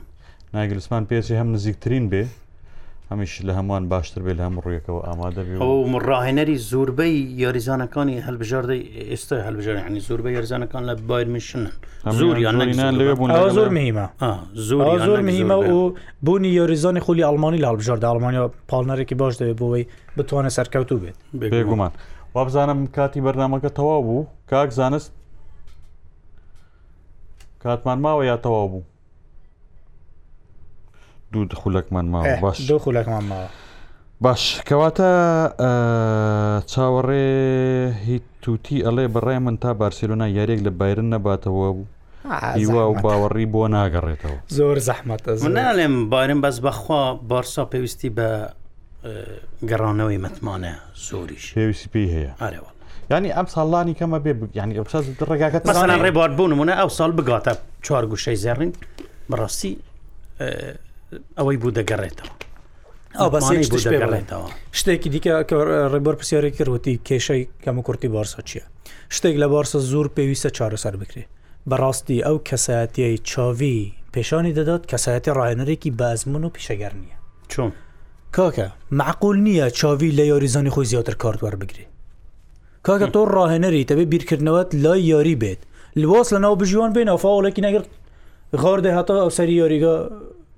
ناگلیسمان پێچی هەم نزیکترین بێ هەمیش لە هەمووان باشتر بێت لە هەم ڕویەکەەوە ئامادە بێ ڕاهێنەری زۆربەی یاریزانەکانی هەلبژاردەی ئێستا هەلبژار عنی زۆربەی یاریزانەکان لە بایرمیشنن زۆریان لەوێ بوون زۆر مهمە زۆر زۆر مهمە و بوونی یاریزانی خولی ئەلمانی لە هەلبژار ئەلمانیا پاڵنەرێکی باش دەوێت بۆەوەی بتوانە سەرکەوتو بێت بێگومان وابزانم کاتی بەرنمەکە تەواو بوو کاک زانست کاتمان ماوە یا تەواو بوو دوو دخولەکمان ماوە باش دوو خولەکمان ماوە باش کەواتە چاوەڕێ هیچ توتی ئەڵێ بەڕای من تا بارسیلونا یاریێک لە بارن نەباتەوە بوو هیوا و باوەڕی بۆ ناگەڕێتەوە زۆر زەحمەتە منناڵێم بارن بەس بەخوا بارسا پێویستی بە گەڕانەوەی متمانە زۆریش پێویستی پێی هەیە ئارەوە ینی ئەم ساڵانی کەمە بێ ینی ڕێگاکە مەسان ڕێبار بوونمونە ئەو ساڵ بگاتە چوار گوشەی زێڕین بڕاستی ئەوەی بوو دەگەڕێتەوە ئەو بەسێ دەگەڕێتەوە شتێکی دیکە کە ڕێبەر پرسیارێک کردوتی کێشەی کەمە کورتی بارسە چییە شتێک لە بارسە زۆر پێویستە چارەسەر بکرێ بەڕاستی ئەو کەسایەتیای چاوی پێشانی دەدات کەسایەتی ڕایەنەرێکی بازمون و پیشەگەر نییە چۆن کاکە معقول نییە چاوی لە یاریزانی خۆی زیاتر کارتوار بگرێ کاکە تۆ ڕاهێنەری تەبێ بیرکردنەوەت لای یاری بێت لواز لەناو بژیوان بێن ئەفاوڵێکی نەگرت غار دەهاتە ئەو سەری یاریگە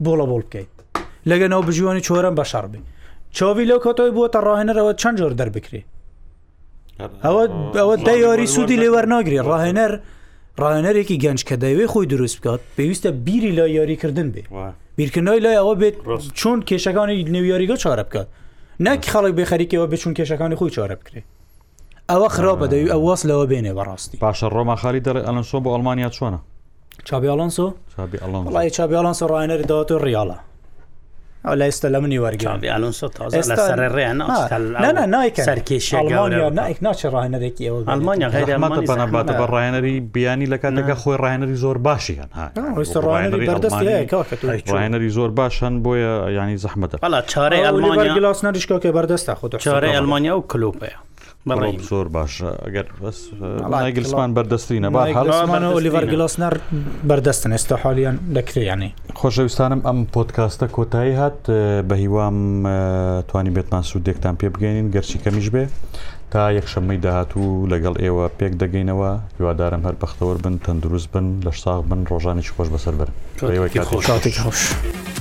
بۆڵە بۆڵ بکەیت لەگەنەوە بژیوانی چۆرم بە شەڕبی چۆوی لەو کۆتۆی بووە ڕاهێنەرەوە چەند جۆر دەربکرێ ئەوە ئەوە دە یاری سوودی لێوەرناگری ڕاهێنەر ڕاهێنەرێکی گەنج کە دەیوێ خۆی دروست بکات پێویستە بیری لا یاریکردن بێ بیرکردنەوەی لای ئەوە بێت چۆن کێشەکانی نێویاریگە چارە بکات نەک خەڵک بێ خەریکەوە بچون کێشەکانی خۆی چارە بکرێ ئەوە خراپە دەوی ئەو واس لەوە بێنێ بەڕاستی پاشە ڕۆما خالی دەڕێ ئەلەنسۆ بۆ ئەلمانیا چۆنە چابی ئالانسۆ وڵی چابی ئالانسۆ ڕایەنەر داوەۆ ڕیاڵە ئەولا ئێستا لە منی وەرگێنێکی ئەوە ئەلمانیا غیرماتە بە ڕایەنەری بیانی لەکان لەگە خۆی ڕایەنەری زۆر باشیان ڕایەنەری زۆر باشن بۆیە ینی زەحمەتە چارە ئەلمانیا گلاس نریشکەکە بەردەستە خۆ چارە ئەلمانیا و کلوپەیە زۆر باشە ئەگەر گلسمان بەردەستینە ئۆلیڤەر گلۆسنەر بەردەستن ئێستا حالیان دەکریانی خۆشەویستانم ئەم پۆتکاستە کۆتایی هات بە هیوام توانی بێتمان سوودێکتان پێ بگەینین گەرچی کەمیش بێ تا یەکشەمەی داهاتوو لەگەڵ ئێوە پێک دەگەینەوە هیوادارم هەر بەختەوە بن تەندروست بن لە شتاق بن ڕۆژانی خۆش بەسەر بن خۆش.